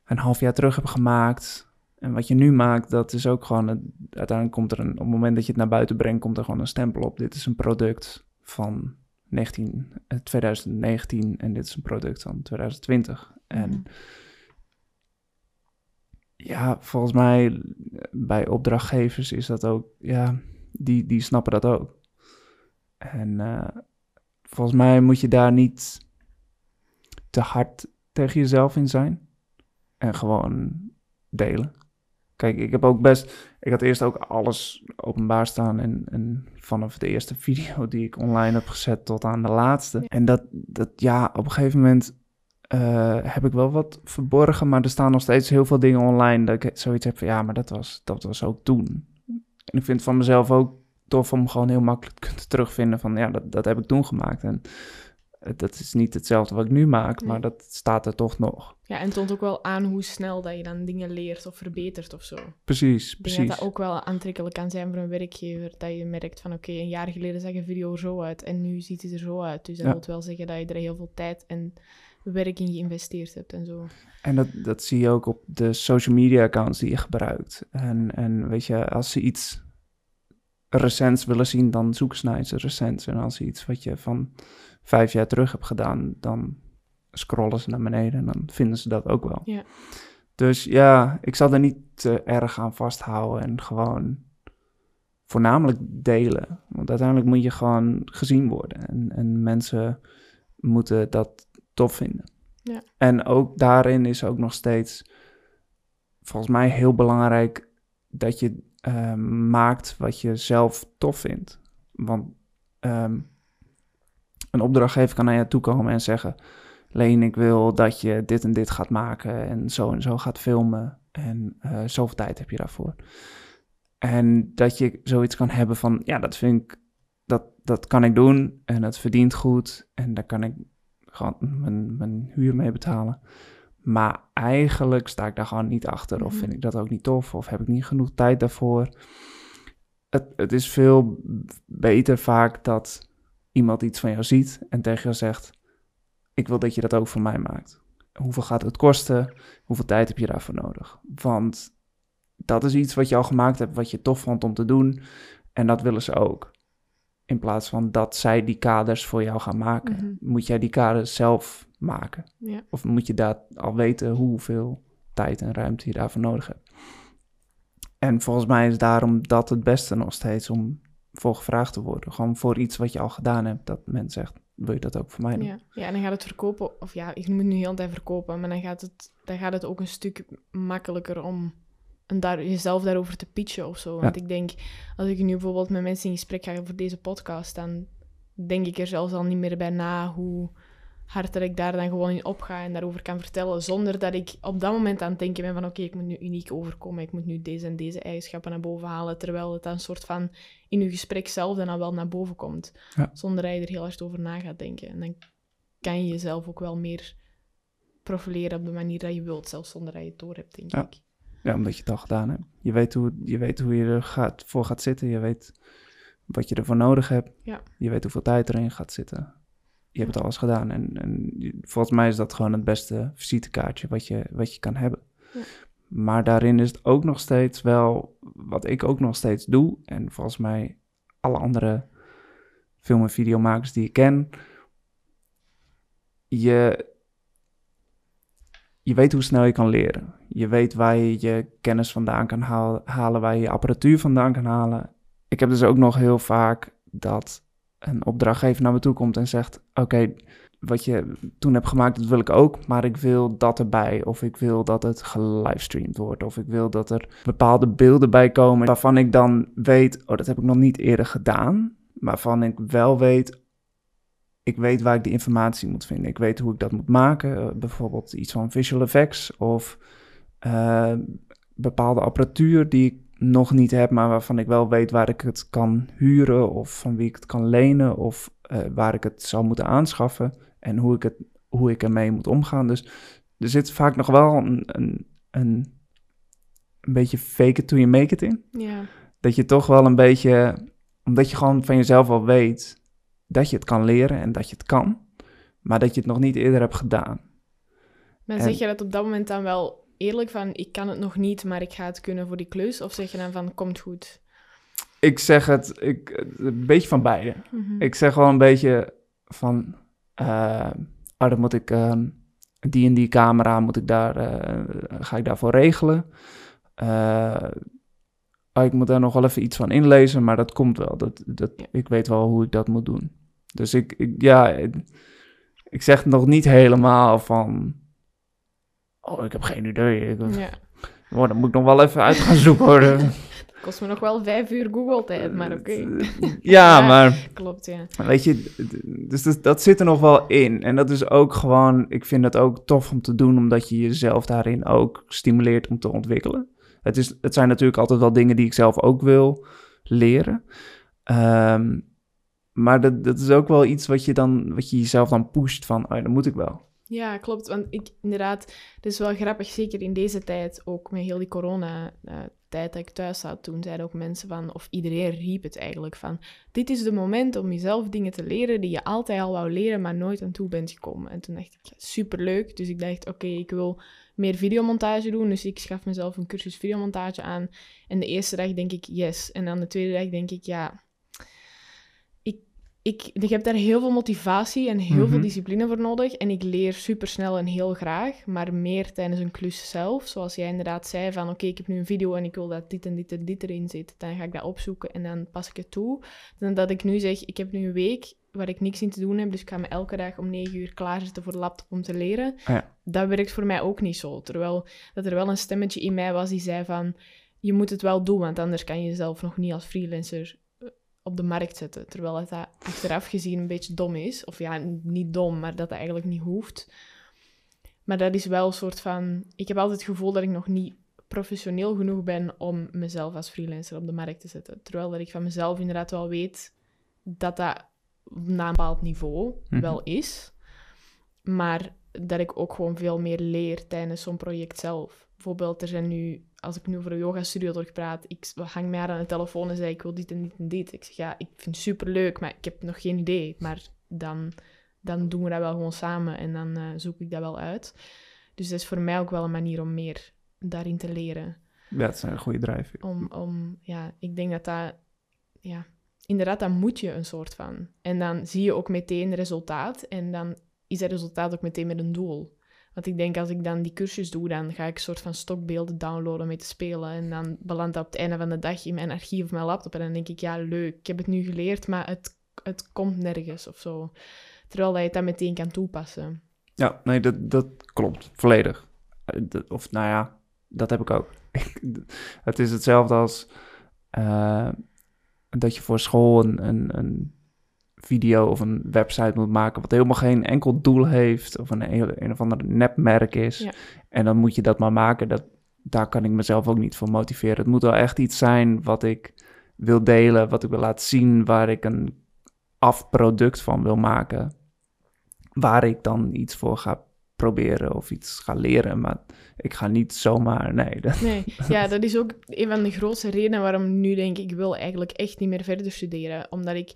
een half jaar terug hebt gemaakt... En wat je nu maakt, dat is ook gewoon... het- uiteindelijk komt er een... Op het moment dat je het naar buiten brengt, komt er gewoon een stempel op. Dit is een product van 19, eh, 2019 en dit is een product van 2020. En Mhm. ja, volgens mij eh, bij opdrachtgevers is dat ook, ja, die, die snappen dat ook. En eh, volgens mij moet je daar niet te hard tegen jezelf in zijn. En gewoon delen. Kijk, ik heb ook best, ik had eerst ook alles openbaar staan en, en vanaf de eerste video die ik online heb gezet tot aan de laatste. En dat, dat, ja, op een gegeven moment eh, heb ik wel wat verborgen, maar er staan nog steeds heel veel dingen online dat ik zoiets heb van, ja, maar dat was, dat was ook toen. En ik vind het van mezelf ook tof om gewoon heel makkelijk te terugvinden van, ja, dat, dat heb ik toen gemaakt. En dat is niet hetzelfde wat ik nu maak, Nee. maar dat staat er toch nog. Ja, en het toont ook wel aan hoe snel dat je dan dingen leert of verbetert of zo. Precies, Ik precies. dat dat ook wel aantrekkelijk kan zijn voor een werkgever. Dat je merkt van oké, een jaar geleden zag een video er zo uit en nu ziet het er zo uit. Dus dat Ja. wil wel zeggen dat je er heel veel tijd en werk in geïnvesteerd hebt en zo. En dat, dat zie je ook op de social media accounts die je gebruikt. En, en weet je, als ze iets recents willen zien, dan zoeken ze naar iets recents. En als ze iets wat je van vijf jaar terug hebt gedaan, dan scrollen ze naar beneden en dan vinden ze dat ook wel. Ja. Dus ja, ik zal er niet te erg aan vasthouden en gewoon voornamelijk delen. Want uiteindelijk moet je gewoon gezien worden. En, en mensen moeten dat tof vinden. Ja. En ook daarin is ook nog steeds volgens mij heel belangrijk dat je eh, maakt wat je zelf tof vindt. Want ehm, een opdrachtgever kan naar je toe komen en zeggen: Leen, ik wil dat je dit en dit gaat maken en zo en zo gaat filmen. En eh zoveel tijd heb je daarvoor. En dat je zoiets kan hebben van: ja, dat vind ik, dat, dat kan ik doen en het verdient goed. En daar kan ik gewoon mijn, mijn huur mee betalen. Maar eigenlijk sta ik daar gewoon niet achter. Of Mhm. vind ik dat ook niet tof. Of heb ik niet genoeg tijd daarvoor. Het, het is veel beter vaak dat iemand iets van jou ziet en tegen jou zegt: Ik wil dat je dat ook voor mij maakt. Hoeveel gaat het kosten? Hoeveel tijd heb je daarvoor nodig? Want dat is iets wat je al gemaakt hebt, wat je tof vond om te doen. En dat willen ze ook. In plaats van dat zij die kaders voor jou gaan maken, Mhm. moet jij die kaders zelf maken. Ja. Of moet je daar al weten hoeveel tijd en ruimte je daarvoor nodig hebt. En volgens mij is daarom dat het beste nog steeds om voor gevraagd te worden. Gewoon voor iets wat je al gedaan hebt, dat men zegt, wil je dat ook voor mij doen? Ja. ja, en dan gaat het verkopen, of ja, ik moet nu heel tijd verkopen, maar dan gaat het, dan gaat het ook een stuk makkelijker om en daar, jezelf daarover te pitchen of zo. Want ik denk, als ik nu bijvoorbeeld met mensen in gesprek ga voor deze podcast, dan denk ik er zelfs al niet meer bij na hoe hard dat ik daar dan gewoon in opga en daarover kan vertellen, zonder dat ik op dat moment aan het denken ben van oké, ik moet nu uniek overkomen, ik moet nu deze en deze eigenschappen naar boven halen, terwijl het dan een soort van in je gesprek zelf dan al wel naar boven komt, Ja. zonder dat je er heel hard over na gaat denken. En dan kan je jezelf ook wel meer profileren op de manier dat je wilt, zelfs zonder dat je het door hebt, denk Ja. ik. Ja, omdat je het al gedaan hebt. Je weet hoe, je, weet hoe je er gaat, voor gaat zitten. Je weet wat je ervoor nodig hebt. Ja. Je weet hoeveel tijd erin gaat zitten. Je hebt het alles gedaan. En, en volgens mij is dat gewoon het beste visitekaartje wat je, wat je kan hebben. Ja. Maar daarin is het ook nog steeds wel, wat ik ook nog steeds doe. En volgens mij alle andere film- en videomakers die ik ken. Je, je weet hoe snel je kan leren. Je weet waar je je kennis vandaan kan halen, waar je je apparatuur vandaan kan halen. Ik heb dus ook nog heel vaak dat een opdrachtgever naar me toe komt en zegt: Oké, wat je toen hebt gemaakt, dat wil ik ook, maar ik wil dat erbij. Of ik wil dat het gelivestreamd wordt. Of ik wil dat er bepaalde beelden bij komen waarvan ik dan weet: Oh, dat heb ik nog niet eerder gedaan. Maar waarvan ik wel weet: ik weet waar ik die informatie moet vinden. Ik weet hoe ik dat moet maken. Eh, bijvoorbeeld iets van visual effects of eh, bepaalde apparatuur die ik nog niet heb, maar waarvan ik wel weet waar ik het kan huren of van wie ik het kan lenen of eh, waar ik het zou moeten aanschaffen en hoe ik, het, hoe ik ermee moet omgaan. Dus er zit vaak nog wel een, een, een, een beetje fake it till you make it in. Ja, Dat je toch wel een beetje, omdat je gewoon van jezelf al weet dat je het kan leren en dat je het kan, maar dat je het nog niet eerder hebt gedaan. maar En- zeg je dat op dat moment dan wel eerlijk van ik kan het nog niet, maar ik ga het kunnen voor die klus? Of zeg je dan van komt goed? Ik zeg het ik, een beetje van beide. Mhm. Ik zeg wel een beetje van, eh oh, dan moet ik ehm, die en die camera, moet ik daar, eh, ga ik daarvoor regelen. Eh, oh, ik moet daar nog wel even iets van inlezen, maar dat komt wel. Dat, dat. Ik weet wel hoe ik dat moet doen. Dus ik, ik ja, ik, zeg nog niet helemaal van, oh, ik heb geen idee. Ik, Ja, oh, dan moet ik nog wel even uit gaan zoeken. hoor. kost me nog wel vijf uur Google-tijd, maar oké. ja, Ja. maar... Klopt, ja. Weet je, dus dat, dat zit er nog wel in. En dat is ook gewoon, ik vind het ook tof om te doen, omdat je jezelf daarin ook stimuleert om te ontwikkelen. Het, is, het zijn natuurlijk altijd wel dingen die ik zelf ook wil leren. Ehm, maar dat, dat is ook wel iets wat je, dan, wat je jezelf dan pusht van, oh dat moet ik wel. Ja, klopt. Want ik, inderdaad, het is wel grappig, zeker in deze tijd, ook met heel die corona-tijd dat ik thuis zat, toen zeiden ook mensen van, of iedereen riep het eigenlijk van, dit is de moment om jezelf dingen te leren die je altijd al wou leren, maar nooit aan toe bent gekomen. En toen dacht ik, superleuk. Dus ik dacht, oké, ik wil meer videomontage doen, dus ik schaf mezelf een cursus videomontage aan. En de eerste dag denk ik, yes. En dan de tweede dag denk ik, ja, ik, ik heb daar heel veel motivatie en heel veel Mhm. discipline voor nodig. En ik leer super snel en heel graag, maar meer tijdens een klus zelf. Zoals jij inderdaad zei van oké, ik heb nu een video en ik wil dat dit en dit en dit erin zit. Dan ga ik dat opzoeken en dan pas ik het toe. Dan dat ik nu zeg, ik heb nu een week waar ik niks in te doen heb, dus ik ga me elke dag om negen uur klaarzetten voor de laptop om te leren. Ja. Dat werkt voor mij ook niet zo. Terwijl dat er wel een stemmetje in mij was die zei van, je moet het wel doen, want anders kan je jezelf nog niet als freelancer eh, op de markt zetten. Terwijl het dat achteraf gezien een beetje dom is. Of ja, niet dom, maar dat dat eigenlijk niet hoeft. Maar dat is wel een soort van... Ik heb altijd het gevoel dat ik nog niet professioneel genoeg ben om mezelf als freelancer op de markt te zetten. Terwijl dat ik van mezelf inderdaad wel weet dat dat na een bepaald niveau Mhm. wel is. Maar dat ik ook gewoon veel meer leer tijdens zo'n project zelf. Bijvoorbeeld, er zijn nu, als ik nu over een yoga studio praat, ik hang mij aan de telefoon en zeg ik wil dit en dit en dit. Ik zeg ja, ik vind het super leuk, maar ik heb nog geen idee. Maar dan, dan doen we dat wel gewoon samen en dan eh, zoek ik dat wel uit. Dus dat is voor mij ook wel een manier om meer daarin te leren. Ja, dat is een goede drijf. Om, om, ja, ik denk dat dat, ja, inderdaad, dan moet je een soort van. En dan zie je ook meteen resultaat en dan is dat resultaat ook meteen met een doel. Want ik denk, als ik dan die cursus doe, dan ga ik een soort van stokbeelden downloaden mee te spelen. En dan belandt dat op het einde van de dag in mijn archief of mijn laptop. En dan denk ik, ja, leuk, ik heb het nu geleerd, maar het, het komt nergens of zo. Terwijl dat je het dan meteen kan toepassen. Ja, nee, dat, dat klopt, volledig. Eh, of nou ja, dat heb ik ook. het is hetzelfde als uh, dat je voor school een, een, een, video of een website moet maken wat helemaal geen enkel doel heeft of een, een of ander nepmerk is. Ja. En dan moet je dat maar maken. Dat, daar kan ik mezelf ook niet voor motiveren. Het moet wel echt iets zijn wat ik wil delen, wat ik wil laten zien, waar ik een afproduct van wil maken. Waar ik dan iets voor ga proberen of iets ga leren. Maar ik ga niet zomaar, nee. Nee, ja, dat is ook een van de grootste redenen waarom nu denk ik, ik wil eigenlijk echt niet meer verder studeren. Omdat ik,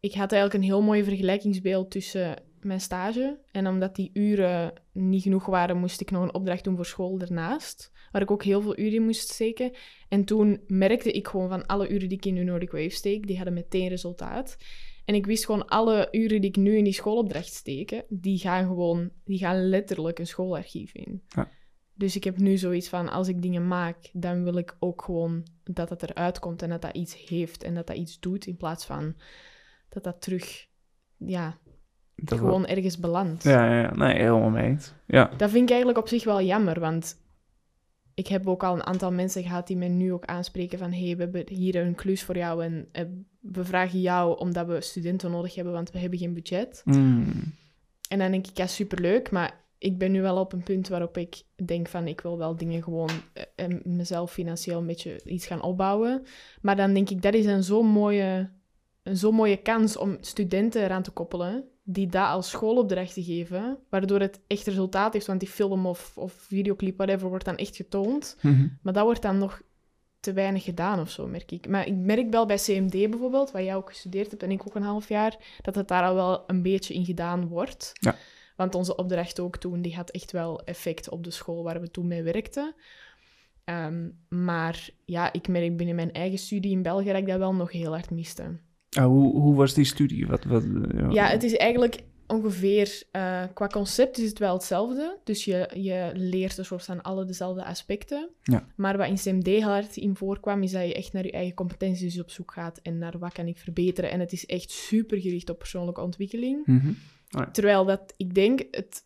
ik had eigenlijk een heel mooi vergelijkingsbeeld tussen mijn stage. En omdat die uren niet genoeg waren, moest ik nog een opdracht doen voor school daarnaast. Waar ik ook heel veel uren in moest steken. En toen merkte ik gewoon van alle uren die ik in de Nordic Wave steek, die hadden meteen resultaat. En ik wist gewoon, alle uren die ik nu in die schoolopdracht steken, die gaan gewoon, die gaan letterlijk een schoolarchief in. Ja. Dus ik heb nu zoiets van, als ik dingen maak, dan wil ik ook gewoon dat het eruit komt en dat dat iets heeft en dat dat iets doet, in plaats van dat dat terug, ja, dat gewoon ergens belandt. Ja, ja, ja, nee, helemaal mee. Ja. Dat vind ik eigenlijk op zich wel jammer, want ik heb ook al een aantal mensen gehad die mij nu ook aanspreken van hey, we hebben hier een klus voor jou en eh, we vragen jou omdat we studenten nodig hebben, want we hebben geen budget. Mm. En dan denk ik, ja, superleuk, maar ik ben nu wel op een punt waarop ik denk van ik wil wel dingen gewoon eh, mezelf financieel een beetje iets gaan opbouwen. Maar dan denk ik, dat is een zo'n mooie, een zo mooie kans om studenten eraan te koppelen die dat als schoolopdracht te geven, waardoor het echt resultaat heeft, want die film of, of videoclip, whatever, wordt dan echt getoond. Mhm. Maar dat wordt dan nog te weinig gedaan of zo, merk ik. Maar ik merk wel bij CMD bijvoorbeeld, waar jij ook gestudeerd hebt en ik ook een half jaar, dat het daar al wel een beetje in gedaan wordt. Ja. Want onze opdracht ook toen, die had echt wel effect op de school waar we toen mee werkten. Ehm, maar ja, ik merk binnen mijn eigen studie in België dat ik dat wel nog heel hard miste. Ah, hoe, hoe was die studie? Wat, wat, ja. het is eigenlijk ongeveer, uh, qua concept is het wel hetzelfde. Dus je, je leert een soort van alle dezelfde aspecten. Ja. Maar wat in CMD hard in voorkwam, is dat je echt naar je eigen competenties op zoek gaat en naar wat kan ik verbeteren. En het is echt super gericht op persoonlijke ontwikkeling. Mm Terwijl dat, ik denk, het,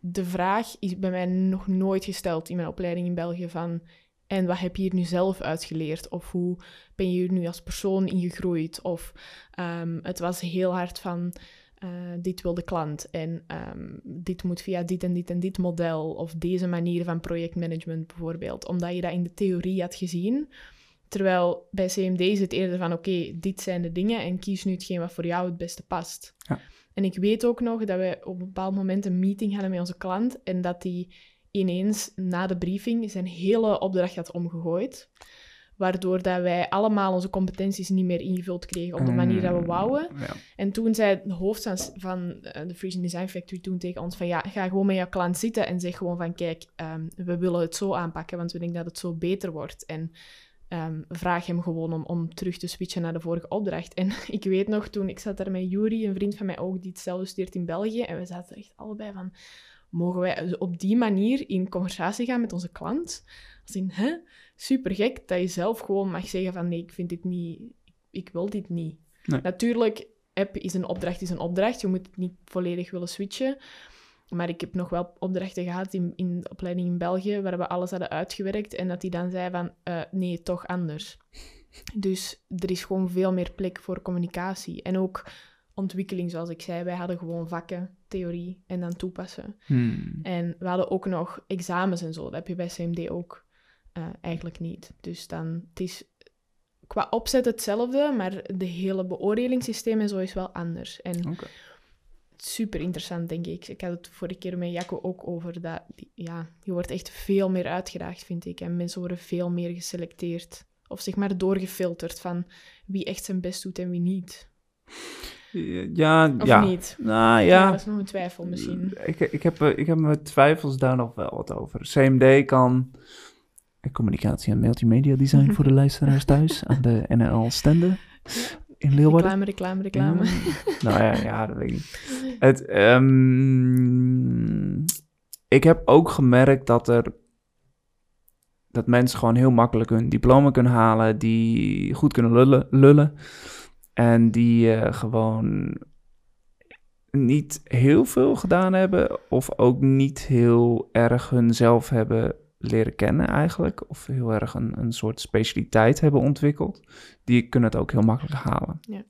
de vraag is bij mij nog nooit gesteld in mijn opleiding in België van en wat heb je hier nu zelf uitgeleerd? Of hoe ben je hier nu als persoon in gegroeid? Of um, het was heel hard van, uh, dit wil de klant en um, dit moet via dit en dit en dit model. Of deze manier van projectmanagement bijvoorbeeld. Omdat je dat in de theorie had gezien. Terwijl bij CMD is het eerder van, oké, dit zijn de dingen en kies nu hetgeen wat voor jou het beste past. Ja. En ik weet ook nog dat we op een bepaald moment een meeting hadden met onze klant en dat die ineens na de briefing zijn hele opdracht had omgegooid. Waardoor dat wij allemaal onze competenties niet meer ingevuld kregen op de manier dat we mm, wouden. Ja. En toen zei het hoofd van eh, de Frisian Design Factory toen tegen ons van ja, ga gewoon met jouw klant zitten en zeg gewoon van kijk, um, we willen het zo aanpakken, want we denken dat het zo beter wordt. En um, vraag hem gewoon om, om terug te switchen naar de vorige opdracht. En ik weet nog, toen ik zat daar met Yuri, een vriend van mij ook, die hetzelfde studeert in België, en we zaten echt allebei van mogen wij op die manier in conversatie gaan met onze klant? Als in, hè, super gek dat je zelf gewoon mag zeggen van nee, ik vind dit niet, ik wil dit niet. Natuurlijk, app is een opdracht, is een opdracht. Je moet het niet volledig willen switchen. Maar ik heb nog wel opdrachten gehad in, in de opleiding in België, waar we alles hadden uitgewerkt en dat die dan zei van, uh, nee, toch anders. Dus er is gewoon veel meer plek voor communicatie. En ook ontwikkeling, zoals ik zei. Wij hadden gewoon vakken, theorie en dan toepassen. Hmm. En we hadden ook nog examens en zo. Dat heb je bij CMD ook uh, eigenlijk niet. Dus dan, het is qua opzet hetzelfde, maar de hele beoordelingssysteem en zo is wel anders. En okay. super interessant, denk ik. Ik had het vorige keer met Jacco ook over dat, ja, je wordt echt veel meer uitgedaagd, vind ik. En mensen worden veel meer geselecteerd. Of zeg maar doorgefilterd van wie echt zijn best doet en wie niet. Ja, Of ja. niet? Nou Ja. ja, dat is nog een twijfel misschien. Ik, ik, heb, eh, ik heb mijn twijfels daar nog wel wat over. CMD kan communicatie en multimedia design voor de luisteraars thuis aan de NL Stende in Leeuwarden. Reclame, reclame, reclame. Ja. nou ja, ja, dat weet ik niet. Het, ehm, ik heb ook gemerkt dat er dat mensen gewoon heel makkelijk hun diploma kunnen halen, die goed kunnen lullen, lullen en die eh, gewoon niet heel veel gedaan hebben of ook niet heel erg hunzelf hebben leren kennen eigenlijk, of heel erg een, een soort specialiteit hebben ontwikkeld, die kunnen het ook heel makkelijk halen. Ja.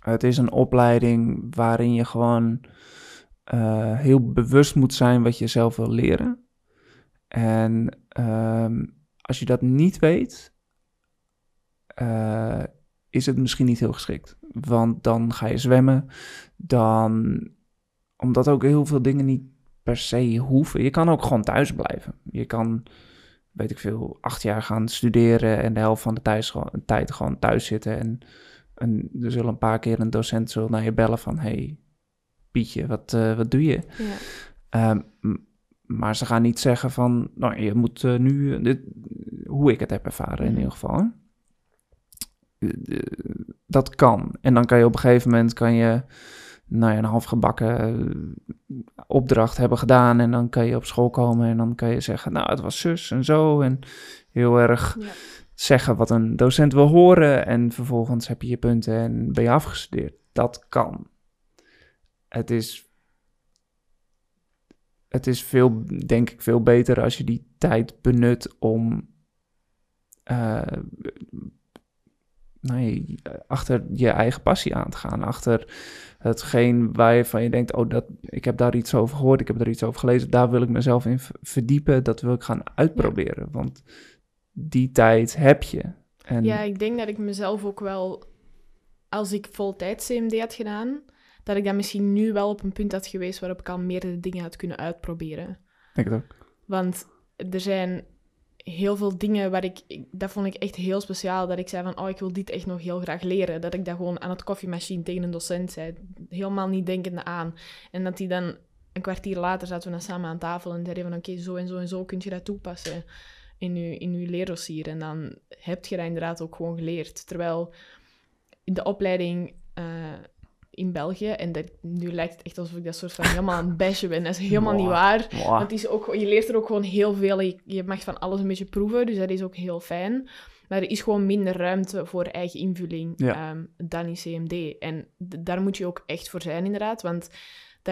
Het is een opleiding waarin je gewoon eh, heel bewust moet zijn wat je zelf wil leren. En ehm, als je dat niet weet, eh, is het misschien niet heel geschikt. Want dan ga je zwemmen, dan omdat ook heel veel dingen niet per se hoeven. Je kan ook gewoon thuis blijven. Je kan, weet ik veel, acht jaar gaan studeren en de helft van de tijd gewoon, tijd gewoon thuis zitten. En, en er zullen een paar keer een docent zullen naar je bellen van... hey, Pietje, wat, eh, wat doe je? Ja. Ehm, maar ze gaan niet zeggen van, nou, je moet eh, nu, dit, hoe ik het heb ervaren in Mhm. ieder geval. Eh, eh, Dat kan. En dan kan je op een gegeven moment, kan je, nou ja, een halfgebakken eh, opdracht hebben gedaan. En dan kan je op school komen en dan kan je zeggen, nou, het was zus en zo. En heel erg Ja. zeggen wat een docent wil horen. En vervolgens heb je je punten en ben je afgestudeerd. Dat kan. Het is het is veel, denk ik, veel beter als je die tijd benut om achter je eigen passie aan te gaan. Achter hetgeen waar je van je denkt, oh, dat, ik heb daar iets over gehoord, ik heb er iets over gelezen, daar wil ik mezelf in verdiepen, dat wil ik gaan uitproberen. Want die tijd heb je. En, Ja, ik denk dat ik mezelf ook wel, als ik voltijds CMD had gedaan, dat ik dan misschien nu wel op een punt had geweest waarop ik al meerdere dingen had kunnen uitproberen. denk het ook. Want er zijn heel veel dingen waar ik, dat vond ik echt heel speciaal, dat ik zei van, oh, ik wil dit echt nog heel graag leren. Dat ik dat gewoon aan het koffiemachine tegen een docent zei, helemaal niet denkende aan. En dat die dan een kwartier later zaten we dan samen aan tafel en zeiden van, oké, zo en zo en zo kun je dat toepassen in je, in je leerdossier. En dan heb je dat inderdaad ook gewoon geleerd. Terwijl in de opleiding eh, in België, en dat, nu lijkt het echt alsof ik dat soort van helemaal het bashen ben, dat is helemaal niet waar. Wow. Want het is ook, je leert er ook gewoon heel veel. Je, je mag van alles een beetje proeven, dus dat is ook heel fijn. Maar er is gewoon minder ruimte voor eigen invulling Ja. ehm, dan in CMD. En daar moet je ook echt voor zijn, inderdaad. Want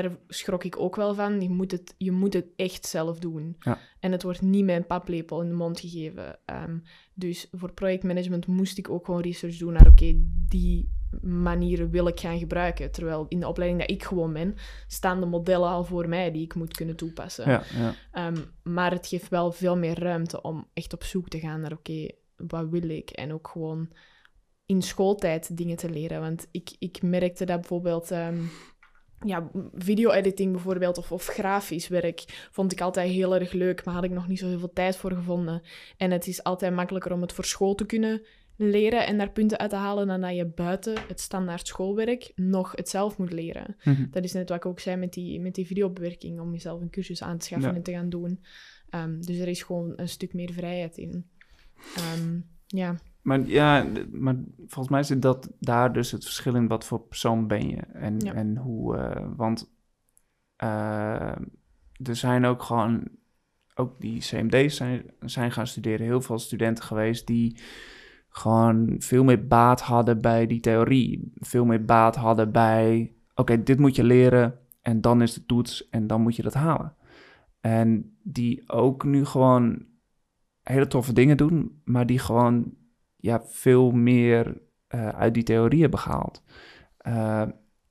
daar schrok ik ook wel van. Je moet het, je moet het echt zelf doen. Ja. En het wordt niet met een paplepel in de mond gegeven. Ehm, dus voor projectmanagement moest ik ook gewoon research doen naar, oké, die manieren wil ik gaan gebruiken. Terwijl in de opleiding dat ik gewoon ben, staan de modellen al voor mij die ik moet kunnen toepassen. Ja, ja. Ehm, maar het geeft wel veel meer ruimte om echt op zoek te gaan naar, oké, wat wil ik? En ook gewoon in schooltijd dingen te leren. Want ik, ik merkte dat bijvoorbeeld... ehm, ja, video-editing bijvoorbeeld, of, of grafisch werk, vond ik altijd heel erg leuk, maar had ik nog niet zo heel veel tijd voor gevonden. En het is altijd makkelijker om het voor school te kunnen leren en daar punten uit te halen, dan dat je buiten het standaard schoolwerk nog het zelf moet leren. Mhm. Dat is net wat ik ook zei met die, met die videobewerking, om jezelf een cursus aan te schaffen Ja. en te gaan doen. Ehm, dus er is gewoon een stuk meer vrijheid in. Ehm, ja, Maar ja, maar volgens mij zit dat daar dus het verschil in wat voor persoon ben je. En, Ja. en hoe, eh, want eh, er zijn ook gewoon, ook die CMD's zijn, zijn gaan studeren, heel veel studenten geweest die gewoon veel meer baat hadden bij die theorie. Veel meer baat hadden bij, oké, dit moet je leren en dan is de toets en dan moet je dat halen. En die ook nu gewoon hele toffe dingen doen, maar die gewoon ja, veel meer eh, uit die theorie hebben gehaald. Eh,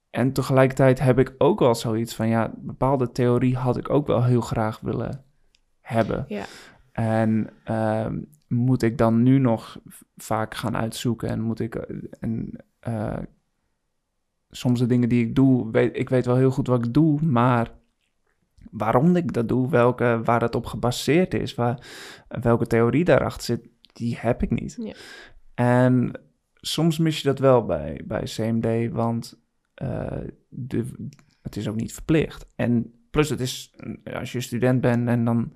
en tegelijkertijd heb ik ook wel zoiets van, ja, bepaalde theorie had ik ook wel heel graag willen hebben. ja. En ehm, moet ik dan nu nog vaak gaan uitzoeken en moet ik eh, en, soms de dingen die ik doe, weet, ik weet wel heel goed wat ik doe, maar waarom ik dat doe, welke, waar het op gebaseerd is, waar, welke theorie daarachter zit, die heb ik niet. Ja. En soms mis je dat wel bij, bij CMD, want uh, de, het is ook niet verplicht. En plus het is, als je student bent en dan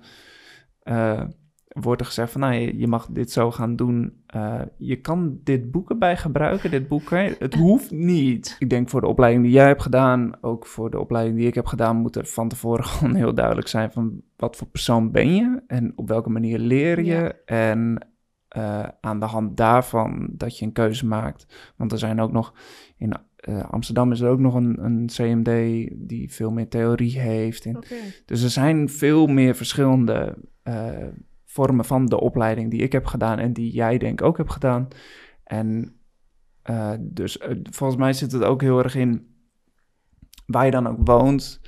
uh, wordt er gezegd van, nou, je, je mag dit zo gaan doen. Uh, je kan dit boek erbij gebruiken, dit boek. Het hoeft niet. Ik denk voor de opleiding die jij hebt gedaan, ook voor de opleiding die ik heb gedaan, moet er van tevoren gewoon heel duidelijk zijn van wat voor persoon ben je en op welke manier leer je. Ja. En uh, aan de hand daarvan dat je een keuze maakt. Want er zijn ook nog in uh, Amsterdam is er ook nog een, een CMD die veel meer theorie heeft. En, okay. Dus er zijn veel meer verschillende uh, vormen van de opleiding die ik heb gedaan en die jij denk ik ook hebt gedaan. En dus volgens mij zit het ook heel erg in waar je dan ook woont.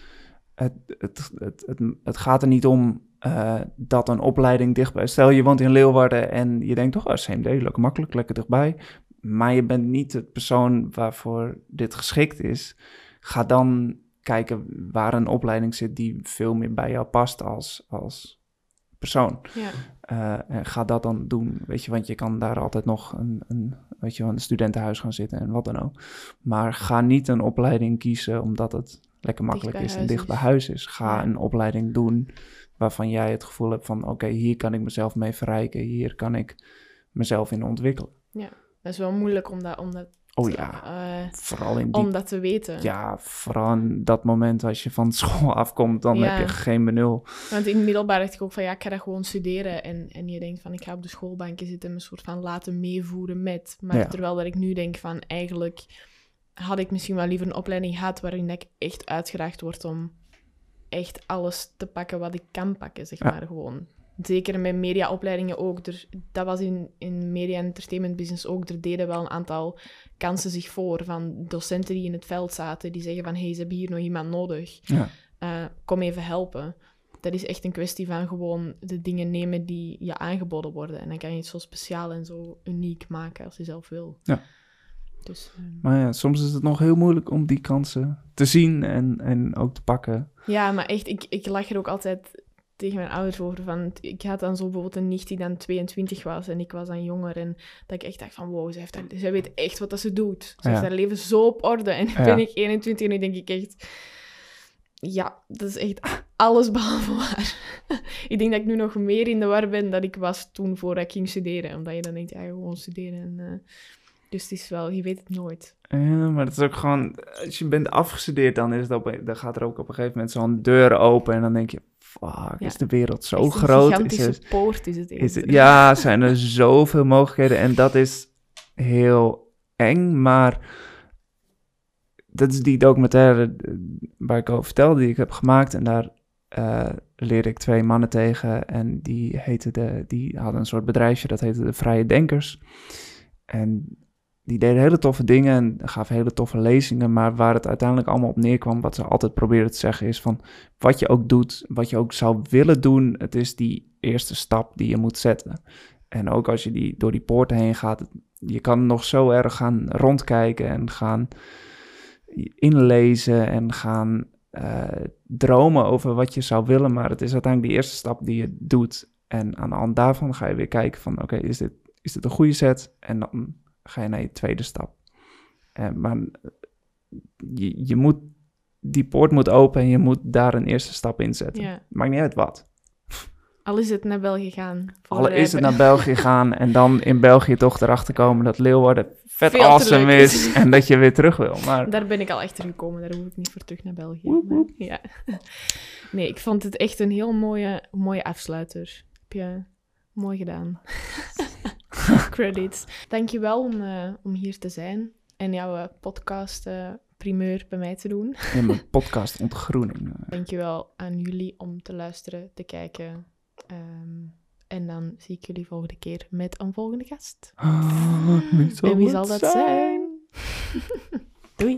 Het, het, het, het, het gaat er niet om uh, dat een opleiding dichtbij. Stel je woont in Leeuwarden en je denkt toch, oh, CMD, lekker makkelijk, lekker dichtbij. Maar je bent niet de persoon waarvoor dit geschikt is. Ga dan kijken waar een opleiding zit die veel meer bij jou past als, als persoon. Ja. Uh, en ga dat dan doen, weet je, want je kan daar altijd nog een, een, weet je, een studentenhuis gaan zitten en wat dan ook. Maar ga niet een opleiding kiezen omdat het lekker makkelijk is en dicht bij huis is. Ga ja. een opleiding doen waarvan jij het gevoel hebt van, oké, okay, hier kan ik mezelf mee verrijken, hier kan ik mezelf in ontwikkelen. Ja, dat is wel moeilijk om dat, om dat Oh ja, uh, vooral in die... om dat te weten. Ja, vooral in dat moment als je van school afkomt, dan Ja. heb je geen benul. Want in het middelbaar dacht ik ook van ja, ik ga gewoon studeren. En, en je denkt van ik ga op de schoolbankje zitten en me soort van laten meevoeren met. Maar Ja. terwijl dat ik nu denk van eigenlijk had ik misschien wel liever een opleiding gehad waarin ik echt uitgedaagd word om echt alles te pakken wat ik kan pakken, zeg Ja. maar gewoon. Zeker met mediaopleidingen ook. Er, dat was in, in media en entertainment business ook. Er deden wel een aantal kansen zich voor van docenten die in het veld zaten. Die zeggen van, hé, hey, ze hebben hier nog iemand nodig. Ja. Eh, kom even helpen. Dat is echt een kwestie van gewoon de dingen nemen die je aangeboden worden. En dan kan je het zo speciaal en zo uniek maken als je zelf wil. Ja. Dus, ehm, Maar ja, soms is het nog heel moeilijk om die kansen te zien en, en ook te pakken. Ja, maar echt, ik, ik lach er ook altijd tegen mijn ouders over. Van, ik had dan zo bijvoorbeeld een nicht die dan 22 was en ik was dan jonger. En dat ik echt dacht van, wow, zij, heeft haar- zij weet echt wat dat ze doet. Ze Ja. heeft haar leven zo op orde. En Ja. ben ik 21 en nu denk ik echt... Ja, dat is echt alles behalve waar. ik denk dat ik nu nog meer in de war ben dan ik was toen voordat ik ging studeren. Omdat je dan denkt, ja, gewoon studeren. En, eh, dus het is wel, je weet het nooit. Ja, maar het is ook gewoon, als je bent afgestudeerd, dan, is het op, dan gaat er ook op een gegeven moment zo'n deur open en dan denk je, fuck, Ja. is de wereld zo groot? Is gigantische poort is het is het, ja, zijn er zoveel mogelijkheden en dat is heel eng, maar dat is die documentaire waar ik over vertelde, die ik heb gemaakt en daar eh, leerde ik twee mannen tegen en die, heette de, die hadden een soort bedrijfje, dat heette de Vrije Denkers. En die deden hele toffe dingen en gaven hele toffe lezingen, maar waar het uiteindelijk allemaal op neerkwam, wat ze altijd probeerden te zeggen, is van wat je ook doet, wat je ook zou willen doen, het is die eerste stap die je moet zetten. En ook als je die, door die poorten heen gaat, je kan nog zo erg gaan rondkijken en gaan inlezen en gaan eh, dromen over wat je zou willen, maar het is uiteindelijk die eerste stap die je doet. En aan de hand daarvan ga je weer kijken van, oké, is, dit, is dit een goede set? En dan ga je naar je tweede stap. En, maar eh, je, je moet, die poort moet open en je moet daar een eerste stap in zetten. Ja. Maakt niet uit wat. Al is het naar België gaan. Al is het naar België gaan en dan in België toch erachter komen dat Leeuwarden vet Veel awesome is is. en dat je weer terug wil. Maar Daar ben ik al achter gekomen, daar hoef ik niet voor terug naar België. Woep, maar- ja. Nee, ik vond het echt een heel mooie, mooie afsluiter. Heb je mooi gedaan. Credits. Dankjewel om, eh, om hier te zijn en jouw eh, podcast eh, primeur bij mij te doen. in mijn podcast Ontgroening. Dankjewel aan jullie om te luisteren, te kijken. Ehm, en dan zie ik jullie volgende keer met een volgende gast. Ah, en wie zal dat zijn? Doei!